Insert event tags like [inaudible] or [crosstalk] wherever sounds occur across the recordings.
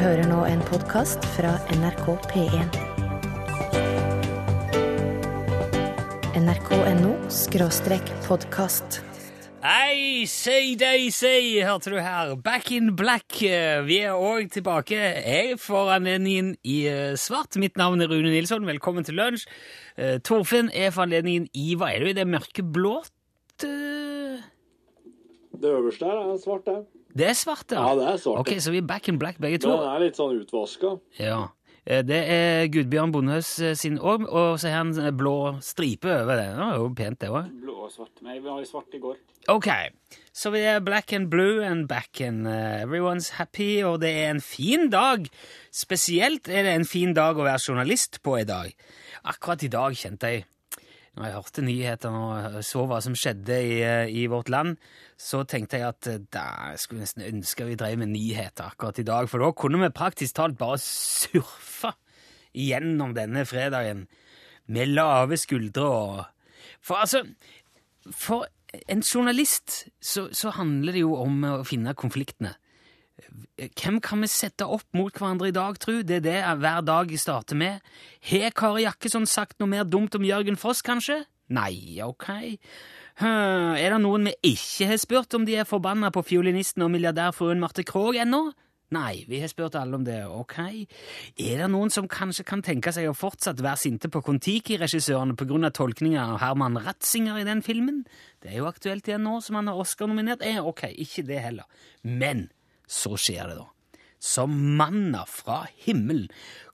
hører nå en podkast fra NRK P1. nrk.no skråstrek podkast. Hei, say day, say, hørte du her. Back in black. Vi er òg tilbake. Jeg får anledningen i eh, svart. Mitt navn er Rune Nilsson. Velkommen til lunsj. Eh, Torfinn er for anledningen i Hva er det det mørkeblått? eh? Det øverste her er svart, det. Det er svart, ja. Ja, det er svart. Ok, så vi er back in black begge Men to. den er litt sånn utvaska. Ja. Eh, Det er Gudbjørn Bondehøs eh, sin òg, og så har han blå stripe over det. Det var jo pent, det òg. Blå og svart. Men vi var i svart i går. Ok, så vi er black and blue and back and everyone's happy, og det er en fin dag. Spesielt er det en fin dag å være journalist på i dag. Akkurat i dag kjente jeg, når jeg hørte nyhetene og så hva som skjedde i, eh, i vårt land, så tenkte jeg at eh, da jeg skulle nesten ønske vi drev med nyheter akkurat i dag, for da kunne vi praktisk talt bare surfe gjennom denne fredagen med lave skuldre og For altså, for en journalist så, så handler det jo om å finne konfliktene. Hvem kan vi sette opp mot hverandre i dag, tru? Det er det hver dag jeg starter med. Har Kari Jakkesson sagt noe mer dumt om Jørgen Foss, kanskje? Nei, ok. Er det noen vi ikke har spurt om de er forbanna på fiolinisten og milliardærfruen Marte Krogh ennå? Nei, vi har spurt alle om det, ok. Er det noen som kanskje kan tenke seg å fortsatt være sinte på Kon-Tiki-regissørene av tolkninga av Herman Ratzinger i den filmen? Det er jo aktuelt igjen nå som han har Oscar-nominert. Eh, ok, ikke det heller. Men så skjer det, da. Som manna fra himmelen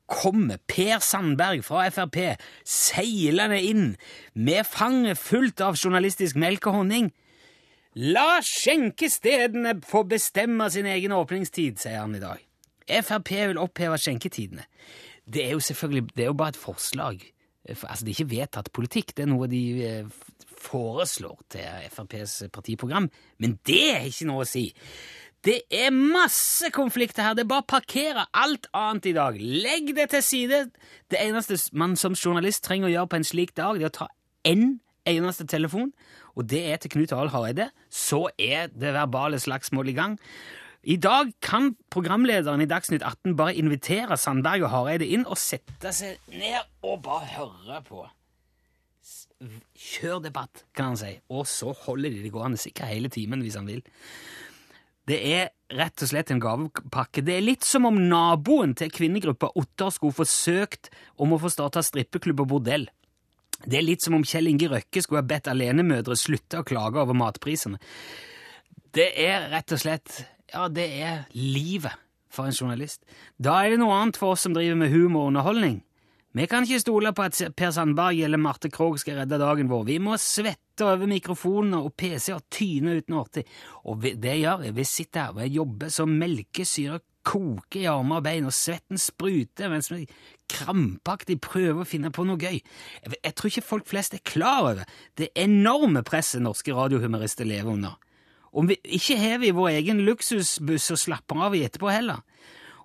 kommer Per Sandberg fra Frp seilende inn med fanget fullt av journalistisk melk og honning. La skjenkestedene få bestemme sin egen åpningstid, sier han i dag. Frp vil oppheve skjenketidene. Det er jo selvfølgelig det er jo bare et forslag. Altså, Det er ikke vedtatt politikk, det er noe de eh, foreslår til FrPs partiprogram. Men det er ikke noe å si. Det er masse konflikter her. Det er bare å parkere alt annet i dag. Legg det til side. Det eneste man som journalist trenger å gjøre på en slik dag, det er å ta én eneste telefon, og det er til Knut Arild Hareide. Så er det verbale slagsmål i gang. I dag kan programlederen i Dagsnytt 18 bare invitere Sandberg og Hareide inn og sette seg ned og bare høre på. Kjør debatt, kan han si. Og så holder de det gående sikkert hele timen hvis han vil. Det er rett og slett en gavepakke. Det er litt som om naboen til kvinnegruppa Ottar skulle forsøkt om å få starta strippeklubb og bordell. Det er litt som om Kjell Inge Røkke skulle ha bedt alenemødre slutte å klage over matprisene. Det er rett og slett Ja, det er livet for en journalist. Da er det noe annet for oss som driver med humor og underholdning. Vi kan ikke stole på at Per Sandberg eller Marte Krogh skal redde dagen vår. Vi må svette over mikrofonene og PC og tyne uten årtid. Og det gjør vi. Vi sitter her og jobber så melkesyra koker i armer og bein, og svetten spruter mens vi krampaktig prøver å finne på noe gøy. Jeg, jeg tror ikke folk flest er klar over det enorme presset norske radiohumorister lever under. Om vi ikke har vi vår egen luksusbuss og slapper av i etterpå heller.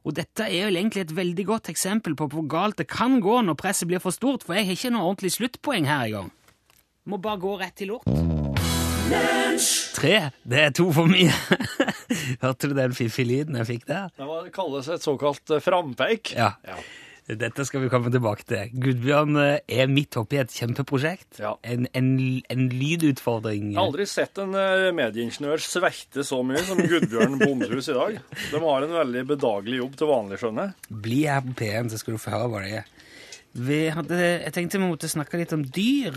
Og dette er vel egentlig et veldig godt eksempel på hvor galt det kan gå når presset blir for stort, for jeg har ikke noe ordentlig sluttpoeng her engang. Må bare gå rett til lort. Tre. Det er to for mye. [laughs] Hørte du den fiffige lyden jeg fikk der? Det var- kalles et såkalt frampeik. Ja. Ja. Dette skal vi komme tilbake til. Gudbjørn eh, er midt oppi et kjempeprosjekt. Ja. En, en, en lydutfordring. Jeg har aldri sett en eh, medieingeniør sverte så mye som Gudbjørn Bondhus i dag. De har en veldig bedagelig jobb til vanlig, skjønner jeg. Bli her på P1, så skal du få høre hva det er. Hadde, jeg tenkte vi måtte snakke litt om dyr.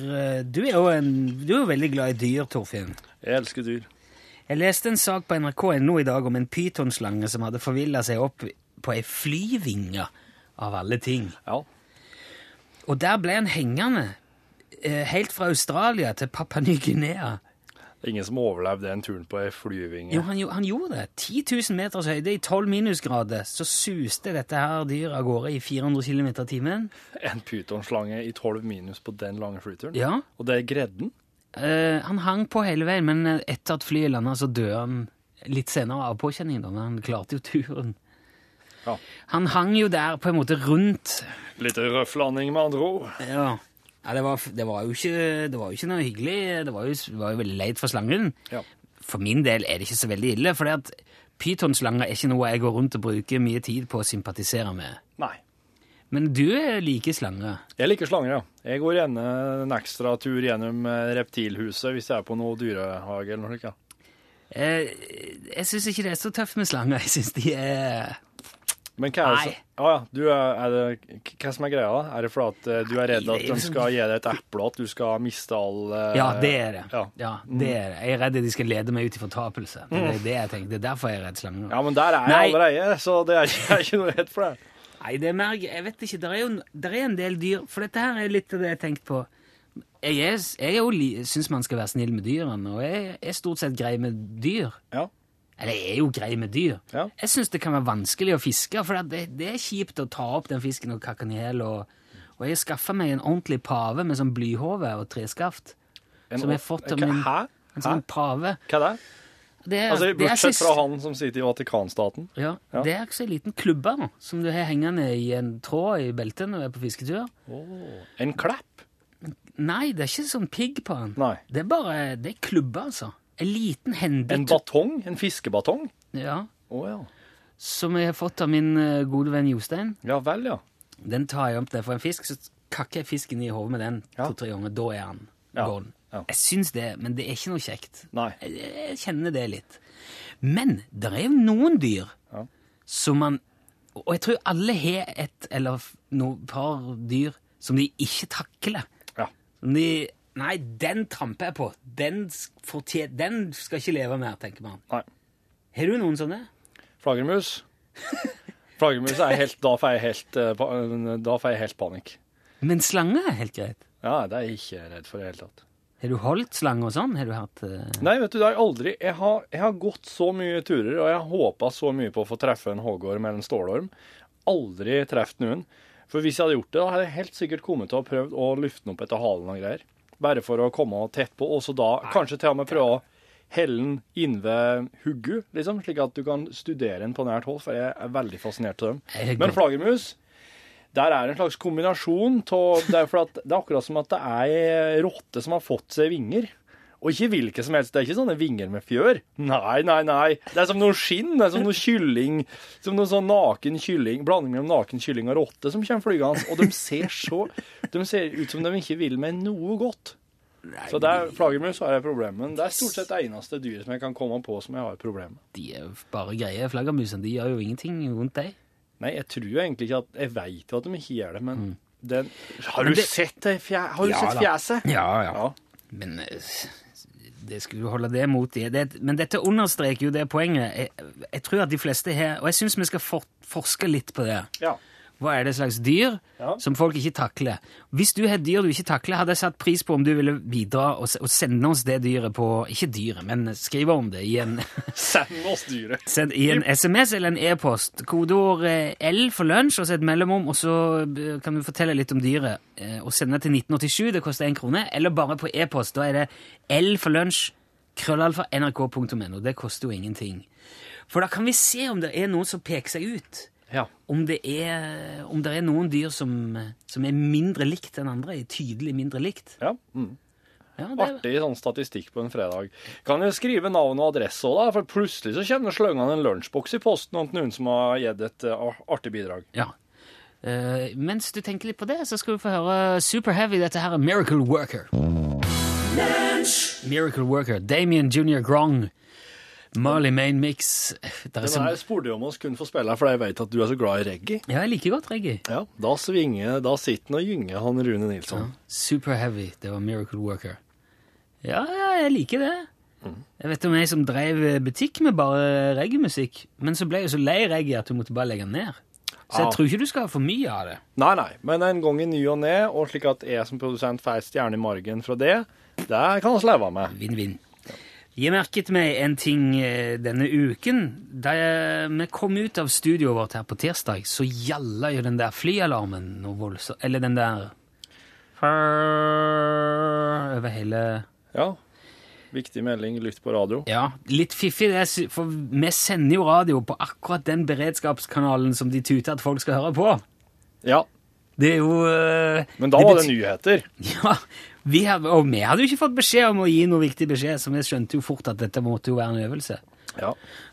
Du er jo, en, du er jo veldig glad i dyr, Torfinn. Jeg elsker dyr. Jeg leste en sak på nrk.no i dag om en pytonslange som hadde forvilla seg opp på ei flyvinge, av alle ting. Ja. Og der ble han hengende, eh, helt fra Australia til Papua Ny-Guinea. Ingen som overlevde den turen på ei flyvinge. Jo, han, han gjorde det. 10 000 meters høyde i 12 minusgrader. Så suste dette her dyret av gårde i 400 km i timen. En pytonslange i 12 minus på den lange flyturen. Ja. Og det er gredden. Uh, han hang på hele veien, men etter at flyet landa, så døde han litt senere av påkjenningen. han klarte jo turen. Ja. Han hang jo der på en måte rundt Litt røff landing, med andre ord. Ja, ja det, var, det, var jo ikke, det var jo ikke noe hyggelig. Det var jo, det var jo veldig leit for slangen. Ja. For min del er det ikke så veldig ille, for pytonslanger er ikke noe jeg går rundt og bruker mye tid på å sympatisere med. Nei. Men du liker slanger. Jeg liker slanger, ja. Jeg går gjerne en ekstra tur gjennom eh, reptilhuset hvis jeg er på noe dyrehage eller noe slikt. Eh, jeg syns ikke det er så tøft med slanger. Jeg syns de er Men hva er det Nei. som Å ja, du er, er det, hva som er greia? da? Er det fordi at eh, du er redd at de skal gi deg et eple, at du skal miste all eh, Ja, det er det. Ja. Ja, det er det. Jeg er redd de skal lede meg ut i fortapelse. Det er det jeg tenker. Det er derfor jeg er redd slanger. Ja, men der er jeg Nei. allerede, så det er ikke, jeg er ikke noe redd for det. Nei, det er mer Jeg vet ikke. Det er jo der er en del dyr For dette her er litt av det jeg har tenkt på. Jeg, er, jeg syns man skal være snill med dyrene, og jeg er stort sett grei med dyr. Ja. Eller jeg er jo grei med dyr. Ja. Jeg syns det kan være vanskelig å fiske, for det, det er kjipt å ta opp den fisken og kakke den i hjel. Og, og jeg skaffa meg en ordentlig pave med sånn blyhove og treskaft. En Som jeg har fått av min Hæ? En sånn pave. Hva er det? Det er, Altså, det Bortsett fra han som sitter i Vatikanstaten. Ja, Ja. Det er ikke så en liten klubbe nå, som du har hengende i en tråd i beltet når du er på fisketur. En klepp? Nei, det er ikke sånn pigg på den. Nei. Det er bare det er klubbe, altså. En liten hendig En batong? En fiskebatong? ja, Oh, ja. som jeg har fått av min eh, gode venn Jostein. Ja vel, ja. Den tar jeg opp der for en fisk, så kakker jeg fisken i hodet med den Ja. to-tre ganger. Da er han Ja, gone. ja. Jeg syns det, men det er ikke noe kjekt. Nei. Jeg, jeg kjenner det litt. Men det er jo noen dyr Ja. som man Og jeg tror alle har et eller noe par dyr som de ikke takler. Ja. Som de Nei, den tramper jeg på. Den, den skal ikke leve mer, tenker man. Nei. Har du noen sånne? Flaggermus. [laughs] Flaggermus er helt Da får jeg helt, eh, da får jeg helt panikk. Men slange er helt greit. Ja, det er jeg ikke redd for i det hele tatt. Har du holdt slange og sånn? Har du hatt uh... Nei, vet du, det har jeg aldri Jeg har, jeg har gått så mye turer, og jeg har håpa så mye på å få treffe en hoggorm eller en stålorm. Aldri truffet noen. For hvis jeg hadde gjort det, da hadde jeg helt sikkert kommet til å ha prøvd å lufte den opp etter halen og greier. Bare for å komme tett på, og så da kanskje til og med prøve å helle den innved hugget, liksom, slik at du kan studere den på nært hold, for jeg er veldig fascinert av dem. Men flaggermus, der er en slags kombinasjon av Det at det er akkurat som at det er ei rotte som har fått seg vinger. Og ikke hvilke som helst. Det er ikke sånne vinger med fjør. Nei, nei, nei. Det er som noe skinn. Det er som noe kylling. Som noe sånn naken kylling. Blanding mellom naken kylling og rotte som kommer flygende. Og de ser så De ser ut som de ikke vil meg noe godt. Så det er flaggermus har jeg problem med. Det er stort sett det eneste dyret som jeg kan komme på som jeg har problem med. De er jo bare greie, flaggermusene. De gjør jo ingenting rundt deg. Nei, jeg tror jo egentlig ikke at Jeg veit jo at de ikke gjør det, men den Har du det- sett det fje, Har du Ja, sett fjeset? Ja, Ja, Ja. Men eh, det skulle holde det mot i. Det, men dette understreker jo det poenget. Jeg, jeg tror at de fleste har Og jeg syns vi skal for, forske litt på det. ja. Hva er det slags dyr Ja. som folk ikke takler? Hvis du har dyr du ikke takler, hadde jeg satt pris på om du ville bidra og, og sende oss det dyret på Ikke dyret, men skrive om det i en, [laughs] Send oss dyret. send, i en SMS eller en e-post. Kodeord eh, L for lunsj og så et mellomrom, og så eh, kan du fortelle litt om dyret. eh, Og sende til 1987, det koster én krone. Eller bare på e-post. Da er det L for lunsj, krøllalfa, nrk.no. Det koster jo ingenting. For da kan vi se om det er noen som peker seg ut. Ja. Om det er, om det er noen dyr som, som er mindre likt enn andre, er tydelig mindre likt. ja. Mm. Ja, det, Artig sånn statistikk på en fredag. Kan jo skrive navn og adresse òg, da, for plutselig så kommer det sløngende en lunsjboks i posten om noen som har gitt et eh, artig bidrag. ja. Uh, mens du tenker litt på det, så skal du få høre Super Heavy. Dette her er Miracle Worker. Miracle Worker. Damien Junior Grong. Marley Main Mix. Det er Den som, her spurte jeg om vi kunne få spille, for jeg vet at du er så glad i reggae. ja, jeg liker godt reggae. Ja, Da svinger, da sitter han og gynger, han Rune Nilsson. Super Heavy. Det var Miracle Worker. Ja, ja, jeg liker det. Mm. Jeg vet om jeg som drev butikk med bare reggaemusikk, men så ble jeg så lei reggae at du måtte bare legge den ned. Så jeg ja. tror ikke du skal ha for mye av det. Nei, nei, men en gang i ny og ne, og slik at jeg som produsent får ei stjerne i margen fra det, det kan vi leve med. Vinn-vinn. Jeg merket meg en ting eh, denne uken. Da vi kom ut av studioet vårt her på tirsdag, så gjalla jo den der flyalarmen noe voldsomt. Eller den der Over hele Ja. Viktig melding, lytt på radio. Ja, litt fiffig det, for vi sender jo radio på akkurat den beredskapskanalen som de tuter at folk skal høre på. Ja, Det er jo eh, men da var det nyheter. [laughs] Ja, vi hadde, og vi hadde jo ikke fått beskjed om å gi noe viktig beskjed, så vi skjønte jo fort at dette måtte jo være en øvelse. Ja.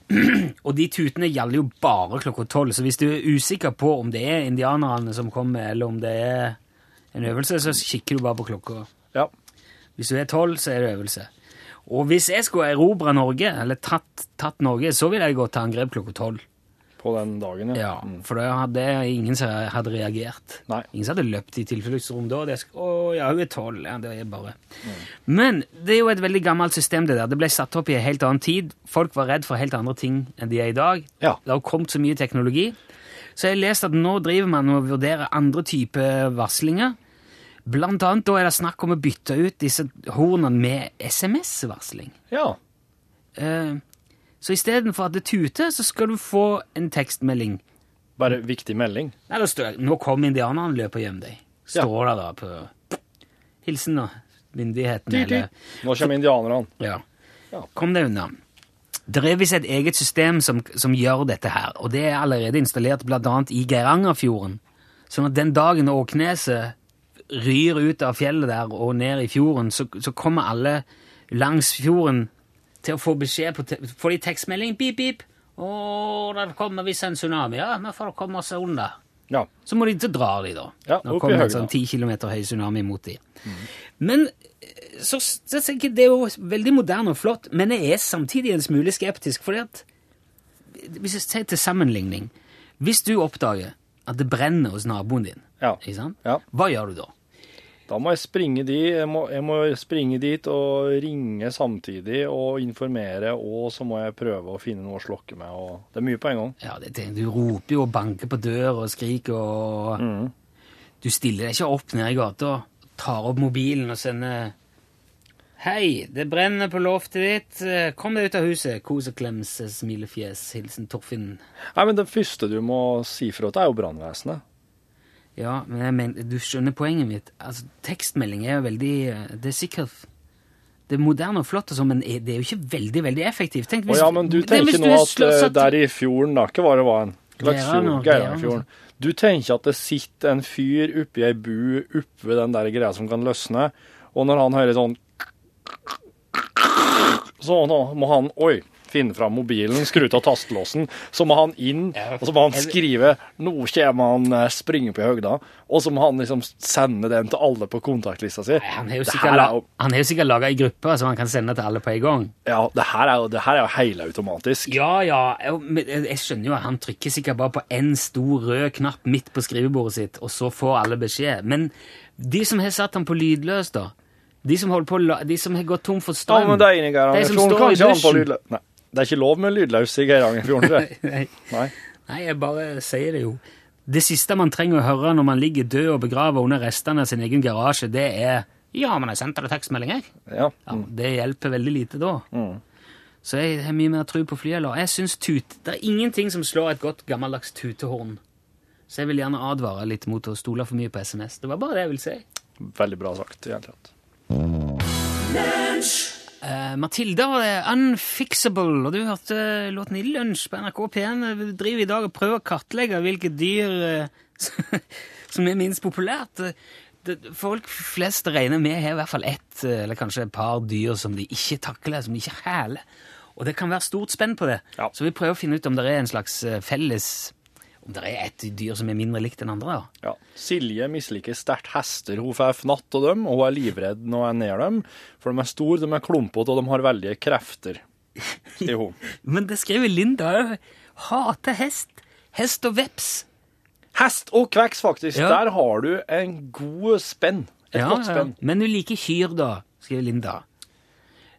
[clears throat] Og de tutene gjelder jo bare klokka tolv, så hvis du er usikker på om det er indianerne som kommer, eller om det er en øvelse, så kikker du bare på klokka. ja. Hvis du er tolv, så er det øvelse. Og hvis jeg skulle erobre Norge, eller tatt, tatt Norge, så ville jeg gått til angrep klokka tolv. På den dagen, ja. Ja, Mm. for da hadde ingen som hadde reagert. Nei. Ingen som hadde løpt i tilfluktsrom da. Det, sk- å, ja, hun er tolv. Ja, det er bare Men det er jo et veldig gammelt system, det der. Det ble satt opp i en helt annen tid. Folk var redd for helt andre ting enn de er i dag. Ja. Det har kommet så mye teknologi. Så jeg har lest at nå driver man og vurderer andre typer varslinger. Blant annet da er det snakk om å bytte ut disse hornene med SMS-varsling. ja. Eh, så istedenfor at det tuter, så skal du få en tekstmelding. Bare viktig melding. Nei, da står det 'Nå kom indianerne, løp og gjem deg'. Står det da på Hilsen, da. Myndighetene, eller Nå kommer indianerne. Ja. Ja. Kom deg unna. Det er visst et eget system som, som gjør dette her, og det er allerede installert annet i Geirangerfjorden. Sånn at den dagen Åkneset ryr ut av fjellet der og ned i fjorden, så, så kommer alle langs fjorden til å få beskjed på Får de tekstmelding? Pip, pip. Å, der kommer visst en tsunami. Ja, vi får komme oss unna. Ja. Så må de til dra de, da. Ja, Nå kommer en sånn ti 10 km høy tsunami mot de. Men eh, så, så tenker jeg det er jo veldig moderne og flott, men jeg er samtidig en smule skeptisk, fordi at Hvis jeg ser til sammenligning Hvis du oppdager at det brenner hos naboen din, Ja. ikke sant? Ja. hva gjør du da? Da må jeg springe, dit, jeg må, jeg må springe dit og ringe samtidig og informere, og så må jeg prøve å finne noe å slokke med. Og det er mye på en gang. Ja, det, det, Du roper jo og banker på dør og skriker og Mm. Du stiller deg ikke opp nede i gata, tar opp mobilen og sender Hei, det brenner på loftet ditt. Kom deg ut av huset. Kos og klems, smilefjes. Hilsen Torfinn. Nei, men Det første du må si fra til, er jo brannvesenet. Ja, men mener, du skjønner poenget mitt. Altså, Tekstmelding er jo veldig eh, Det er sikkert Det er moderne og flott, sånn, men det er jo ikke veldig veldig effektivt. Tenk Å ja, men du er hvis tenker nå at eh, der i fjorden, da, ikke var det var en Geirangerfjorden. Geirangerfjorden. Du tenker at det sitter en fyr oppi ei bu oppe den der greia som kan løsne, og når han hører sånn Så nå må han Oi. Finne fram mobilen, skru av tastelåsen. Så må han inn, og så må han skrive 'Nå kommer han eh, springe på høgda', og så må han liksom sende den til alle på kontaktlista si. Nei, Han har jo sikkert, er jo- han har jo sikkert laga ei gruppe som han kan sende til alle på en gang. Ja, det her er jo, det her er jo helautomatisk. Ja, ja, jeg, jeg jeg skjønner jo at han trykker sikkert bare på én stor rød knapp midt på skrivebordet sitt, og så får alle beskjed. Men de som har satt han på lydløs, da? De som, på, de som har gått tom for strøm? men det inni De som står i dusjen. Det er ikke lov med lydløs i Geirangerfjorden, tror jeg. [laughs] Nei. Nei. Nei, jeg bare sier det jo. Det siste man trenger å høre når man ligger død og begravet under restene av sin egen garasje, det er 'Ja, men jeg sendte deg tekstmelding, jeg'. Ja. Ja, Det hjelper veldig lite da. Mm. Så jeg har mye mer tro på flyalarm. Jeg synes tut, Det er ingenting som slår et godt gammeldags tutehorn. Så jeg vil gjerne advare litt mot å stole for mye på SMS. Det var bare det jeg ville si. Veldig bra sagt. i tatt. Eh, Matilda var det Unfixable, og du hørte låten i lunsj på NRK P1. Vi driver i dag og prøver å kartlegge hvilke dyr uh, [laughs] som er minst populært. Det, folk flest regner med har i hvert fall ett, eh, eller kanskje et par dyr som de ikke takler, som de ikke hæler. Og det kan være stort spenn på det. Ja. Så vi prøver å finne ut om det er en slags eh, felles Om det er et dyr som er mindre likt enn andre. da. Ja. Silje misliker sterkt hester. Hun får fnatt av dem, og hun er livredd når hun er nær dem. For de er store, de er klumpete, og de har veldige krefter, sier hun. [laughs] Men det skriver Linda òg. Hater hest. Hest og veps. Hest og kveks, faktisk. Ja. Der har du en god spenn. Et Ja, godt ja. spenn. Men hun liker kyr, da, skriver Linda.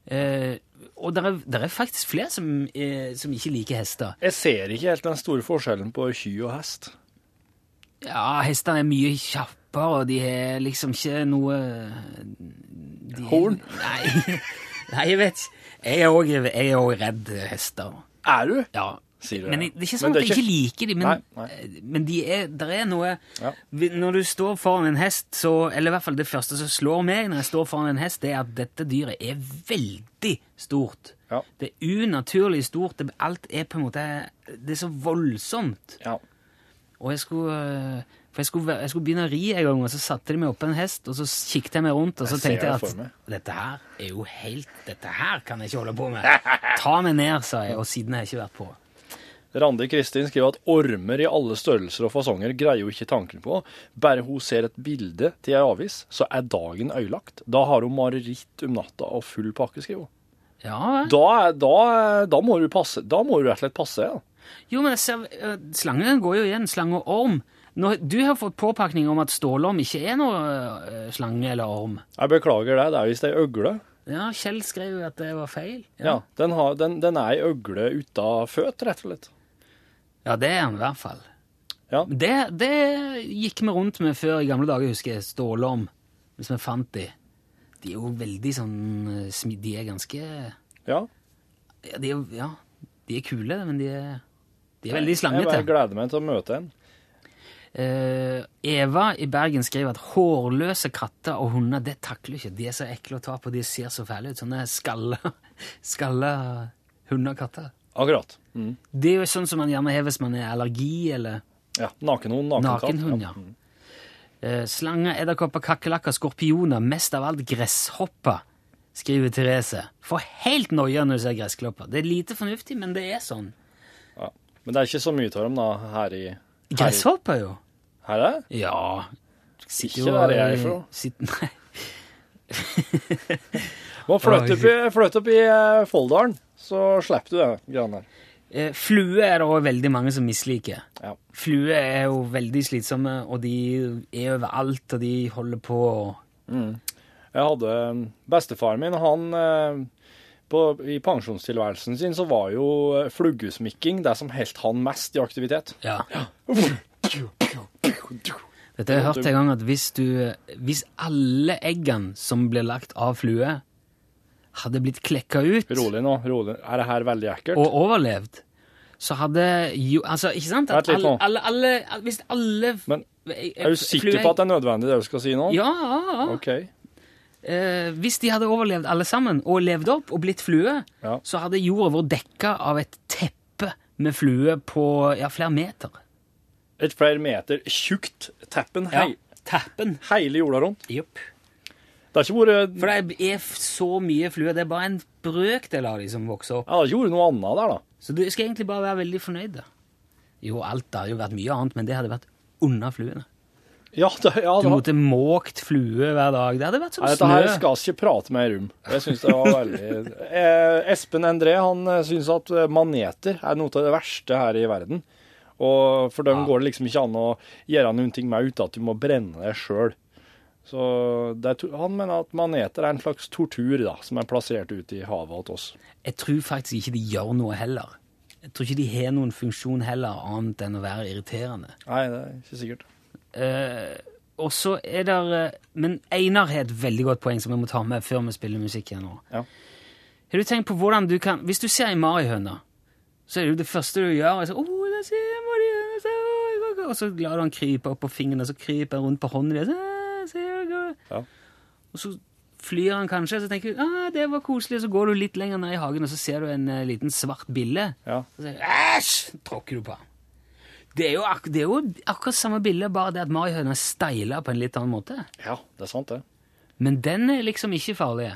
Eh, og det er, er faktisk flere som, eh, som ikke liker hester. Jeg ser ikke helt den store forskjellen på ky og hest. Ja, hestene er mye kjappere, og de har liksom ikke noe de er- Horn? Nei, [laughs] nei, jeg vet ikke. Jeg er òg redd hester. Er du? Ja. Sier du Men det? det er ikke sånn at jeg ikke liker dem, men, Nei, nei. men de er, der er noe Ja. Når du står foran en hest, så Eller i hvert fall det første som slår meg når jeg står foran en hest, det er at dette dyret er veldig stort. Ja. Det er unaturlig stort. Det, alt er på en måte Det er så voldsomt. Ja. Og jeg skulle øh, For jeg skulle, jeg skulle begynne å ri en gang, og så satte de meg oppå en hest, og så kikket jeg meg rundt, og så Jeg tenkte jeg at dette her er jo helt Dette her kan jeg ikke holde på med. Ta meg ned, sa jeg, og siden har jeg ikke vært på. Randi Kristin skriver at ormer i alle størrelser og fasonger greier jo ikke tanken på. Bare hun ser et bilde til ei avis, så er dagen øyelagt. Da har hun mareritt om natta og full pakke, skriver hun. Ja. Da, da, da må du passe. Da må du rett og slett passe, ja. Jo, men øh, slangen går jo igjen. Slange og orm. Nå, du har fått påpakning om at stålorm ikke er noe øh, slange eller orm. Jeg beklager det, det er visst ei øgle. Ja, Kjell skrev jo at det var feil. Ja, den, har, den, den er ei øgle uten føt, rett og slett. Ja, det er han i hvert fall. Ja. Det, det gikk vi rundt med før i gamle dager, husker jeg. Stålorm. Hvis vi fant de. De er jo veldig sånn øh, De er ganske Ja. ja, de, er, ja, de er kule, men de er, de er veldig Jeg slangete. bare gleder meg til å møte en. Uh, Eva i Bergen skriver at hårløse katter og hunder det takler ikke. De er så ekle å ta på, de ser så fæle ut. Sånne skalla, [laughs] skalla hunder og katter. Akkurat. Mm. Det er jo sånn som man gjerne har hvis man er allergi eller Ja. Nakenhund, nakenkatt. nakenhund. ja. Eh, slanger, edderkopper, kakerlakker, skorpioner, mest av alt gresshopper, skriver Therese. Får helt noia når du ser gressklopper. Det er lite fornuftig, men det er sånn. Ja. Men det er ikke så mye av dem da, her i her Gresshopper, jo. Her er det? Ja. Sitter Ikke der jeg er fra. Sitter, nei. Må [laughs] flytte opp i, flytte opp i eh, Folldalen, så slipper du det greiene der. Eh, Flue er det òg veldig mange som misliker. Ja. Flue er jo veldig slitsomme, og de er overalt, og de holder på mm. Jeg hadde Bestefaren min, han eh, på, I pensjonstilværelsen sin så var jo eh, fluggesmikking det som helt han mest i aktivitet. Ja. [gasps] Dette har jeg hørt en gang at hvis du Hvis alle eggene som blir lagt av flue, hadde blitt klekka ut Rolig nå. rolig. Er det her veldig ekkelt? og overlevd, så hadde jo Altså, ikke sant? At Vent litt alle, nå. alle, alle, Hvis alle Men er du sikker på at det er nødvendig det du skal si nå? Ja, ja, ja. OK. Eh, hvis de hadde overlevd alle sammen, og levd opp og blitt flue, Ja. så hadde jorda vært dekka av et teppe med flue på ja, flere meter. Et flere meter tjukt teppen Ja, hei, Teppen. hele jorda rundt. Jupp. Det har ikke vært For det er så mye flue. Det er bare en brøkdel av de som vokser opp. ja, det har ikke vært noe annet der, da. Så du skal egentlig bare være veldig fornøyd. da. Jo, alt det har jo vært mye annet, men det hadde vært under fluene. Ja, det, ja, Du måtte måkt flue hver dag. Det hadde vært som Nei, dette her skal vi ikke prate med i rom. Jeg synes det var veldig... Eh, Espen Endré han eh, syns at eh, maneter er noe av det verste her i verden. Og for dem går det liksom ikke an å gjøre noen ting med uten at du må brenne deg sjøl. Så er, han mener at maneter er en slags tortur da, som er plassert ute i havet hos oss. Jeg tror faktisk ikke de gjør noe heller. Jeg tror ikke de har noen funksjon heller, annet enn å være irriterende. Nei, det er ikke sikkert. Eh, og så er der eh, Men Einar har et veldig godt poeng som vi må ta med før vi spiller musikk igjen nå. Ja. Har du tenkt på hvordan du kan Hvis du ser ei marihøne, så er det jo det første du gjør er så, oh, der ser jeg marihøne, så, Og så lar du han krype opp på fingrene, og så kryper han rundt på hånden din. Så, «Ah, ser du hva?» Ja. Og så flyr han kanskje, og så tenker du ah, det var koselig, og så går du litt lenger ned i hagen, og så ser du en eh, liten svart bille. Ja. Og så sier du, æsj! Tråkker du på. Det er, jo ak det er jo akkurat samme bilde, bare det at marihøna er steila på en litt annen måte. ja, det er sant, det. Men den er liksom ikke farlig.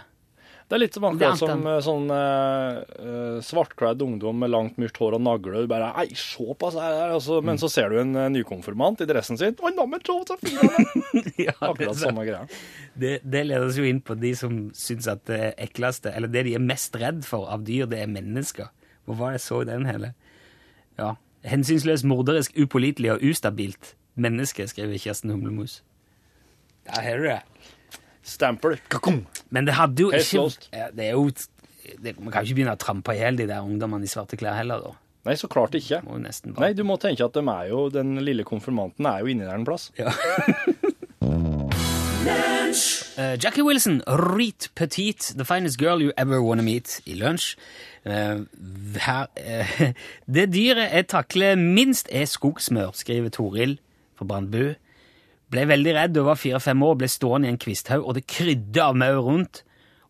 Det er litt som er akkurat som eh, sånn eh, eh, svartkledd ungdom med langt, mørkt hår og nagler. Du bare Ei, se på det her. Og så- Men så ser du en nykonfirmant i dressen sin. Fin han er! [laughs] ja, Akkurat samme greia. Det, det leder oss jo inn på de som syns at det ekleste, eller det de er mest redd for av dyr, det er mennesker. Hvor var det jeg så den hele? Ja. Hensynsløst, morderisk, upålitelig og ustabilt menneske, skriver Kjersten Humlemus. Der har du det. Stamper. Kakum. Men det hadde jo Helt ikke ja, Det er jo det, Man kan jo ikke begynne å trampe i hjel de der ungdommene i svarte klær heller, da. Nei, så klart ikke. Må bare Nei, du må tenke at de er jo, den lille konfirmanten er jo inni der en plass. Ja. uh, [laughs] Jackie Wilson, Reet Petite, the finest girl you ever wanna meet, i lunsj. Uh, her, uh, [laughs] det dyret jeg takler minst, er skogsmør, skriver Toril fra Brandbu. Ble veldig redd og var fire-fem år, ble stående i en kvisthaug, og det krydde av maur rundt.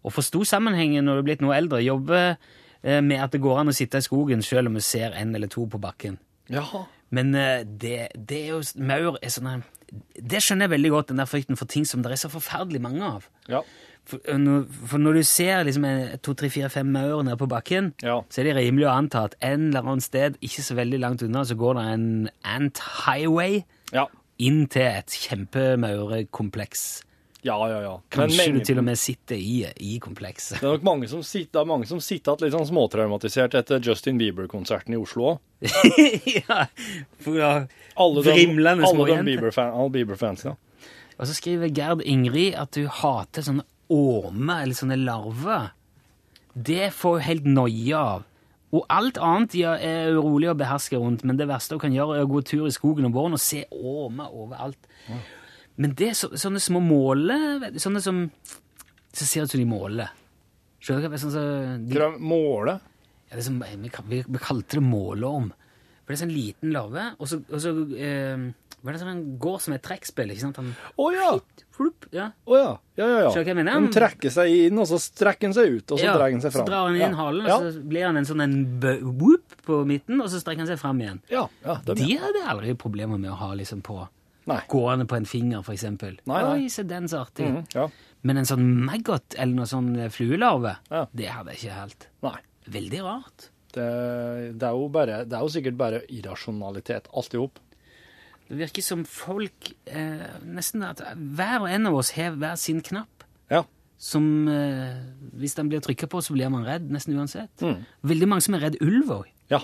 Og forsto sammenhengen når du er blitt noe eldre. Jobber eh, med at det går an å sitte i skogen selv om vi ser en eller to på bakken. Jaha. Men eh, det, det er jo Maur er sånn Det skjønner jeg veldig godt, den der frykten for ting som det er så forferdelig mange av. Ja. For, øh, når, for når du ser liksom to, tre, fire, fem maur nede på bakken, Ja. så er det rimelig å anta at en eller annen sted, ikke så veldig langt unna, så går det en ant highway Ja. Inn til et kjempemaurekompleks. Ja, ja, ja. Men Kanskje mange- du til og med sitter i, i komplekset. Det er nok mange som sitter, er mange som sitter litt sånn småtraumatisert etter Justin Bieber-konserten i Oslo òg. [laughs] ja, for da Alle de, Vrimlende alle de småjenter. Bieber-fan- alle Bieber ja. Og så skriver Gerd Ingrid at du hater sånne ormer eller sånne larver. Det får hun helt noia av. Og alt annet ja, er urolig å beherske rundt, men det verste hun kan gjøre, er å gå tur i skogen om våren og se ormer overalt. Men det er så, sånne små måler Sånne som Så ser ut som de måler. Skjønner du hva? Sånn så de, de måle? ja, det som, vi, kal- vi, vi kalte det måleorm. For det er sånn liten larve, og så, og så eh, var det sånn en går som et trekkspill, ikke sant? Han, Å ja! Flupp, ja. Å ja. Ja, ja, ja. Skjønner du hva jeg mener? Den trekker seg inn, og så strekker den seg ut, og så ja. drar den seg fram. Så drar den inn ja. halen, Ja. og så blir han en sånn en whoop på midten, og så strekker han seg fram igjen. Ja, ja, det De hadde aldri problemer med å ha liksom på Nei. gående på en finger, for eksempel. Nei, nei. Oi, se den så artig. Mhm, ja. Men en sånn maggot eller noe sånn eh, fluelarve, Ja. det hadde jeg ikke helt. Nei. Veldig rart. Det, det, er jo bare, det er jo sikkert bare irrasjonalitet, alt i hop. Det virker som folk eh, Nesten at hver og en av oss har hver sin knapp. Ja. Som eh, Hvis den blir trykka på, så blir man redd, nesten uansett. Mm. Veldig mange som er redd ulv òg. Ja.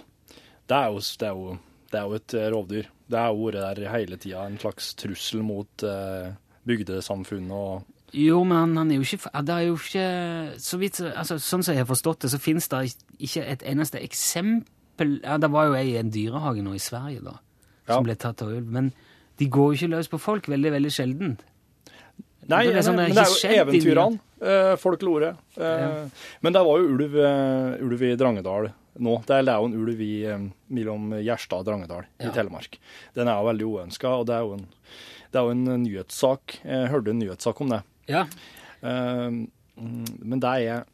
Det er jo, det er jo, det er jo et eh, rovdyr. Det har ordet vært der hele tida, en slags trussel mot eh, bygdesamfunn og Jo, men han, er jo ikke Det er jo ikke så vidt, altså, Sånn som jeg har forstått det, så finnes det ikke et eneste eksempel ja, Det var jo ei i en dyrehage nå i Sverige, da, Ja. som ble tatt av ulv. Men de går jo ikke løs på folk veldig, veldig sjelden. Nei, Det er sånn det men det er jo eventyrene. eh, folk lorer. Eh, Men det var jo ulv, eh, ulv i Drangedal nå. Det er er jo en ulv i, eh, mellom Gjerstad og Drangedal Ja. i Telemark. Den er jo veldig uønska, og det er jo en, det er jo en nyhetssak. Jeg hørte en nyhetssak om det. Ja, Eh, mm, Men det jeg,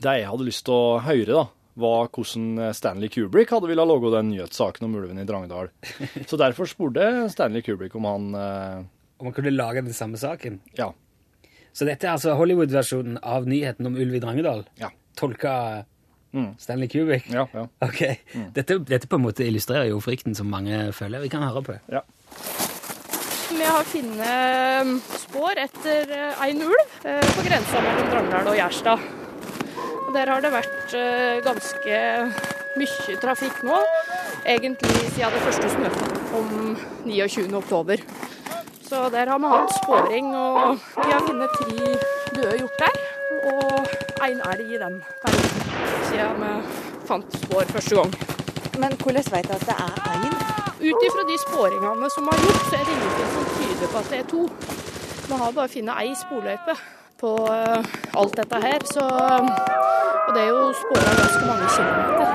det jeg hadde lyst til å høre, da, var hvordan Stanley Kubrick hadde ville lage den nyhetssaken om ulven i Drangedal. [laughs] Så derfor spurte Stanley Kubrick om han eh, Om han kunne lage den samme saken. Ja. Så dette er altså Hollywood-versjonen av nyheten om ulv i Drangedal? Ja. Tolka Mm. Stanley Kubrick? Ja, ja. [laughs] Ok. Dette, dette på en måte illustrerer jo frykten som mange føler. Vi kan høre på det. ja. Vi har funnet um, spor etter eh, en ulv eh, på grensa mellom Drangedal og Gjerstad. Og Der har det vært eh, ganske mye trafikk nå, egentlig siden det første snøfallet om 29. oktober. Så der har vi hatt sporing, og vi har funnet tre døde hjorter og en elg i den perioden siden vi fant spor første gang. Men hvordan vet du at det er én? Ut ifra de sporingene som har gjort, så er det ingenting som tyder på at det er to. Vi har bare funnet ei sporløype på eh, alt dette her, så Og det er jo spora ganske mange kilometer.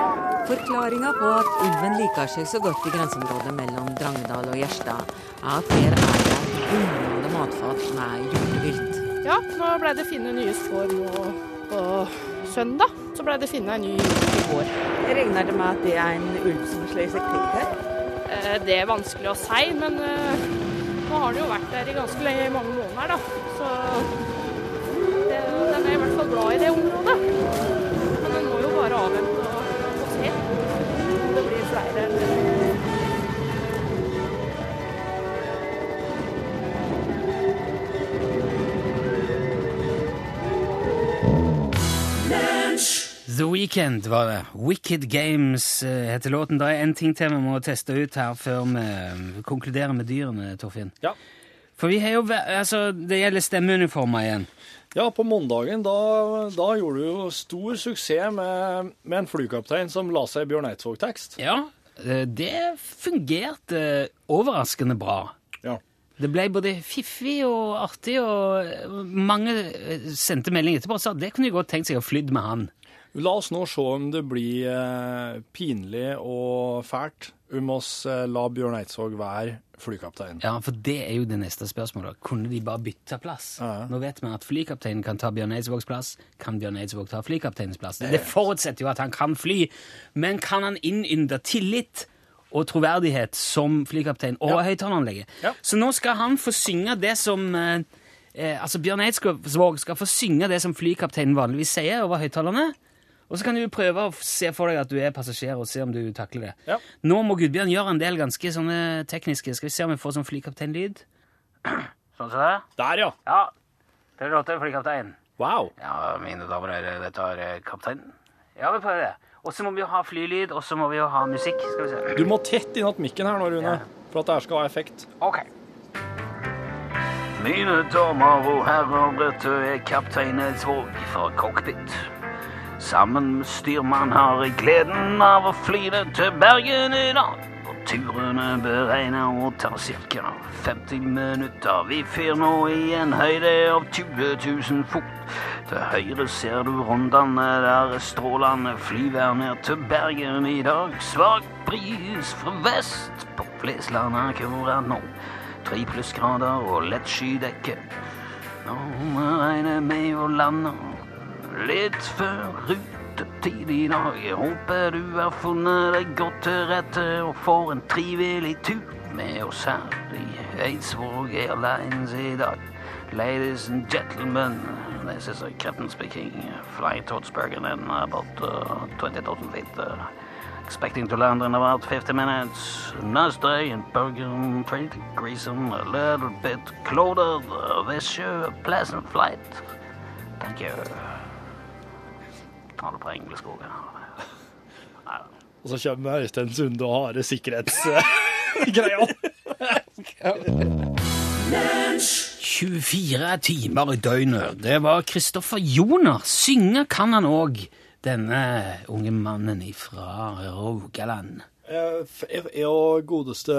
Forklaringa på at ulven liker seg så godt i grenseområdet mellom Drangedal og Gjerstad, er at her er det et bunnende matfat med hjortevilt. Ja, nå ble det funnet nye spor nå på søndag. Så ble det funnet en ny hjort i går. Regner det med at det er en ulv som slår seg til her? Eh, Det er vanskelig å si, men eh, nå har den jo vært der i ganske mange måneder, da. Så det, den er i hvert fall glad i det området. Men den må jo bare avvente og, og se om det blir flere. The Weekend var det. Wicked Games eh, heter låten. Det er en ting til vi må teste ut her før vi eh, konkluderer med dyrene, Torfinn. Ja. For vi har jo, altså, Det gjelder stemmeuniformer igjen. Ja, på mandagen da, da gjorde du jo stor suksess med, med en flykaptein som la seg Bjørn Eidsvåg-tekst. Ja, eh, det fungerte overraskende bra. Ja. Det ble både fiffig og artig, og eh, mange eh, sendte melding etterpå og sa det kunne de godt tenkt seg å flydd med han. La oss nå se om det blir eh, pinlig og fælt om oss eh, la Bjørn Eidsvåg være flykaptein. Ja, for det er jo det neste spørsmålet. Kunne de bare bytte plass? Ja. Nå vet vi at flykapteinen kan ta Bjørn Eidsvågs plass. Kan Bjørn Eidsvåg ta flykapteinens plass? Det forutsetter jo at han kan fly, men kan han innynde tillit og troverdighet som flykaptein og Ja. høyttaleranlegget. Ja. Så nå skal han få synge det som eh, eh, Altså Bjørn Eidsvåg skal få synge det som flykapteinen vanligvis sier over høyttalerne. Og så kan du prøve å se for deg at du er passasjer, og se om du takler det. Ja. Nå må Gudbjørn gjøre en del ganske sånne tekniske Skal vi se om vi får sånn flykapteinlyd. [clears throat] Sånn som det? Der, ja. Ja. Det låter flykaptein. Wow. Ja, mine damer og herrer, dette er eh, kapteinen. Ja, vi prøver det. Og så må vi jo ha flylyd, og så må vi jo ha musikk. Skal vi se. Du må tett innåt mikken her nå, Rune, Ja. for at det her skal ha effekt. Ok. Mine damer og herrer, dette er kaptein Eidsvåg fra cockpit. Sammen med styrmann har jeg gleden av å fly det til Bergen i dag. Og turen er beregna å ta ca. 50 minutter. Vi fyr nå i en høyde av 20 000 fot. Til høyre ser du Rondane, der er strålende flyvær ned til Bergen i dag. Svak bris fra vest på Flesland akkurat nå. Tre plussgrader og lett skydekke. Nå regner vi med å lande litt før rutetid i dag. Jeg håper du har funnet deg godt til rette og får en trivelig tur med oss her i Eidsvåg Airlines i dag. Ladies and gentlemen, this is a captain speaking. Fly Bergen in about uh, 20,000 feet. Uh, expecting to land in about 50 minutes. Nice day in Bergen, 20 degrees and a little bit clouded. Wish you a pleasant flight. Thank you. Ta det på engelsk òg. Og så kommer Øystein Sunde og harde sikkerhetsgreia. [laughs] 24 timer i døgnet. Det var Kristoffer Joner. Synge kan han òg, denne unge mannen fra Rogaland. Jeg og godeste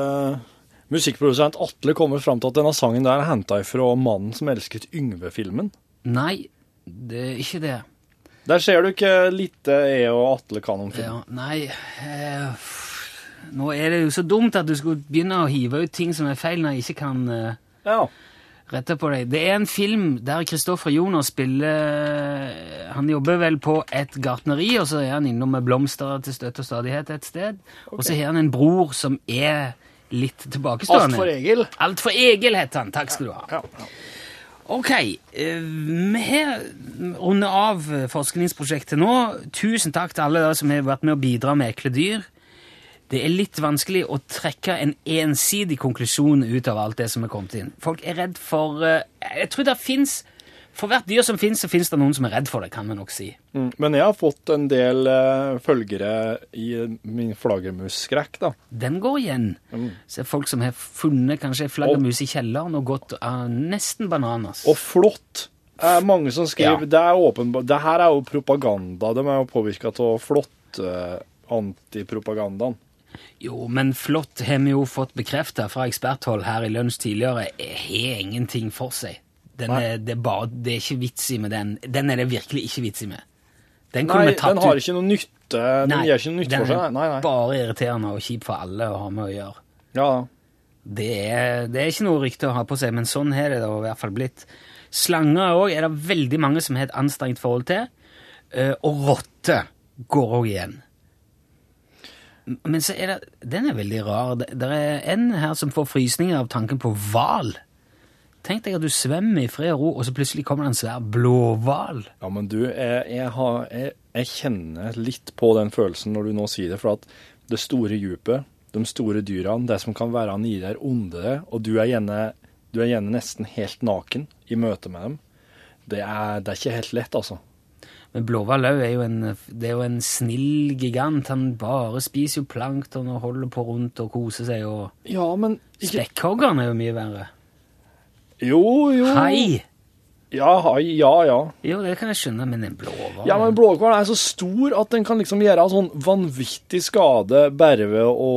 musikkprodusent Atle kommer fram til at denne sangen der er henta ifra 'Mannen som elsket Yngve'-filmen. Nei, det er ikke det. Der ser du ikke lite jeg og Atle kan om film. Ja, nei eh, Nå er det jo så dumt at du skulle begynne å hive ut ting som er feil, når jeg ikke kan eh, Ja. rette på deg. Det er en film der Kristoffer Joner spiller Han jobber vel på et gartneri, og så er han innom med blomster til støtte og stadighet et sted. Og så har han en bror som er litt tilbakestående. Altfor Egil. Altfor Egil heter han. Takk skal du ha. Ja, ja. Ok, eh, vi har rundet av forskningsprosjektet nå. Tusen takk til alle dere som har vært med å bidra med ekle dyr. Det er litt vanskelig å trekke en ensidig konklusjon ut av alt det som er kommet inn. Folk er redd for eh, Jeg tror det fins For hvert dyr som fins, så fins det noen som er redd for det, kan vi nok si. Mm. Men jeg har fått en del eh, følgere i min flaggermusskrekk, da. Den går igjen. Så er folk som har funnet kanskje flaggermus i kjelleren og gått uh, nesten bananas. Og flott. Det er mange som skriver Ja. Det er åpenbart Det her er jo propaganda. De er jo påvirka av flott eh, antipropagandaen. Jo, men flott har vi jo fått bekrefta fra eksperthold her i lunsj tidligere, har ingenting for seg. Den er, det, er bare, det er ikke vits i med den. Den er det virkelig ikke vits i med. Den Nei, den har ikke noe nytte. Den gjør ikke noe nytte for seg. Nei, nei. Bare irriterende og kjip for alle å ha med å gjøre. Ja, Det er, det er ikke noe rykte å ha på seg, men sånn har det da i hvert fall blitt. Slanger òg er det veldig mange som har et anstrengt forhold til. eh, Og rotter går òg igjen. Men så er det Den er veldig rar. Det det er en her som får frysninger av tanken på hval. Tenk deg at du svømmer i fred og ro, og så plutselig kommer det en svær blåhval. ja men du, jeg, jeg, har, jeg, jeg kjenner litt på den følelsen når du nå sier det, for at det store djupet, de store dyrene, det som kan være nedi der onde det, og du er, gjerne, du er gjerne nesten helt naken i møte med dem, det er, det er ikke helt lett, altså. Men blåhval òg er, jo en- det er jo en snill gigant. Han bare spiser jo plankton og holder på rundt og koser seg. og... Ja, men Spekkhoggeren er jo mye verre. Jo, jo. Hai! Ja, hai, ja, ja. Jo, det kan jeg skjønne, men en blåhval Ja, men blåhval er så stor at den kan liksom gjøre sånn vanvittig skade bare ved å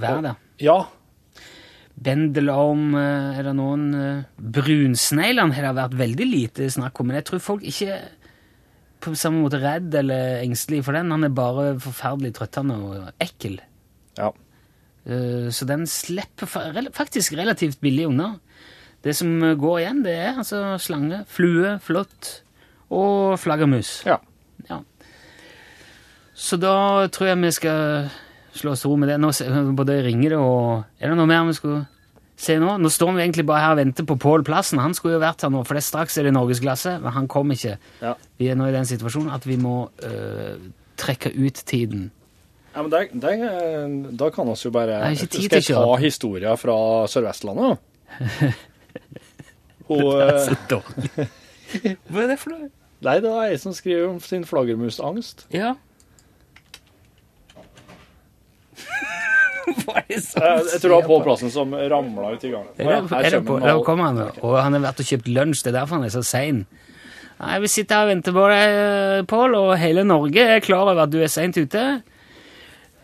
Vær da. Ja. Bendelorm eh, er det noen eh, Brunsneglene har det vært veldig lite snakk om, men jeg tror folk ikke på samme måte redd eller engstelig for den. Han er bare forferdelig trøttende og ekkel. Ja. Eh, Så den slipper faktisk relativt billig unna. Det som går igjen, det er altså slange, flue, flått og flaggermus. Ja. Ja. Så da tror jeg vi skal slå oss ro med det. Nå både ringer det og Er det noe mer vi skulle se nå? Nå står vi egentlig bare her og venter på Pål Plassen. Han skulle jo vært her nå, for det straks er det Norgesklasse, men han kom ikke. Ja. Vi er nå i den situasjonen at vi må øh, trekke ut tiden. Ja, men det, det, Da kan vi jo bare Skal jeg ta historia fra Sør-Vestlandet, [laughs] da? Det er Så dårlig. [laughs] Hva er det for noe? Nei, det er ei som skriver om sin flaggermusangst. Ja. [laughs] Hva er det som Jeg, jeg tror det var Pål Plassen som ramla ut i gangen. Det, Her er det kommer på, den der all- kommer han, og han har vært og kjøpt lunsj. Det er derfor han er så sein. Nei, Vi sitter her og venter på deg, Pål, og hele Norge er klar over at du er seint ute.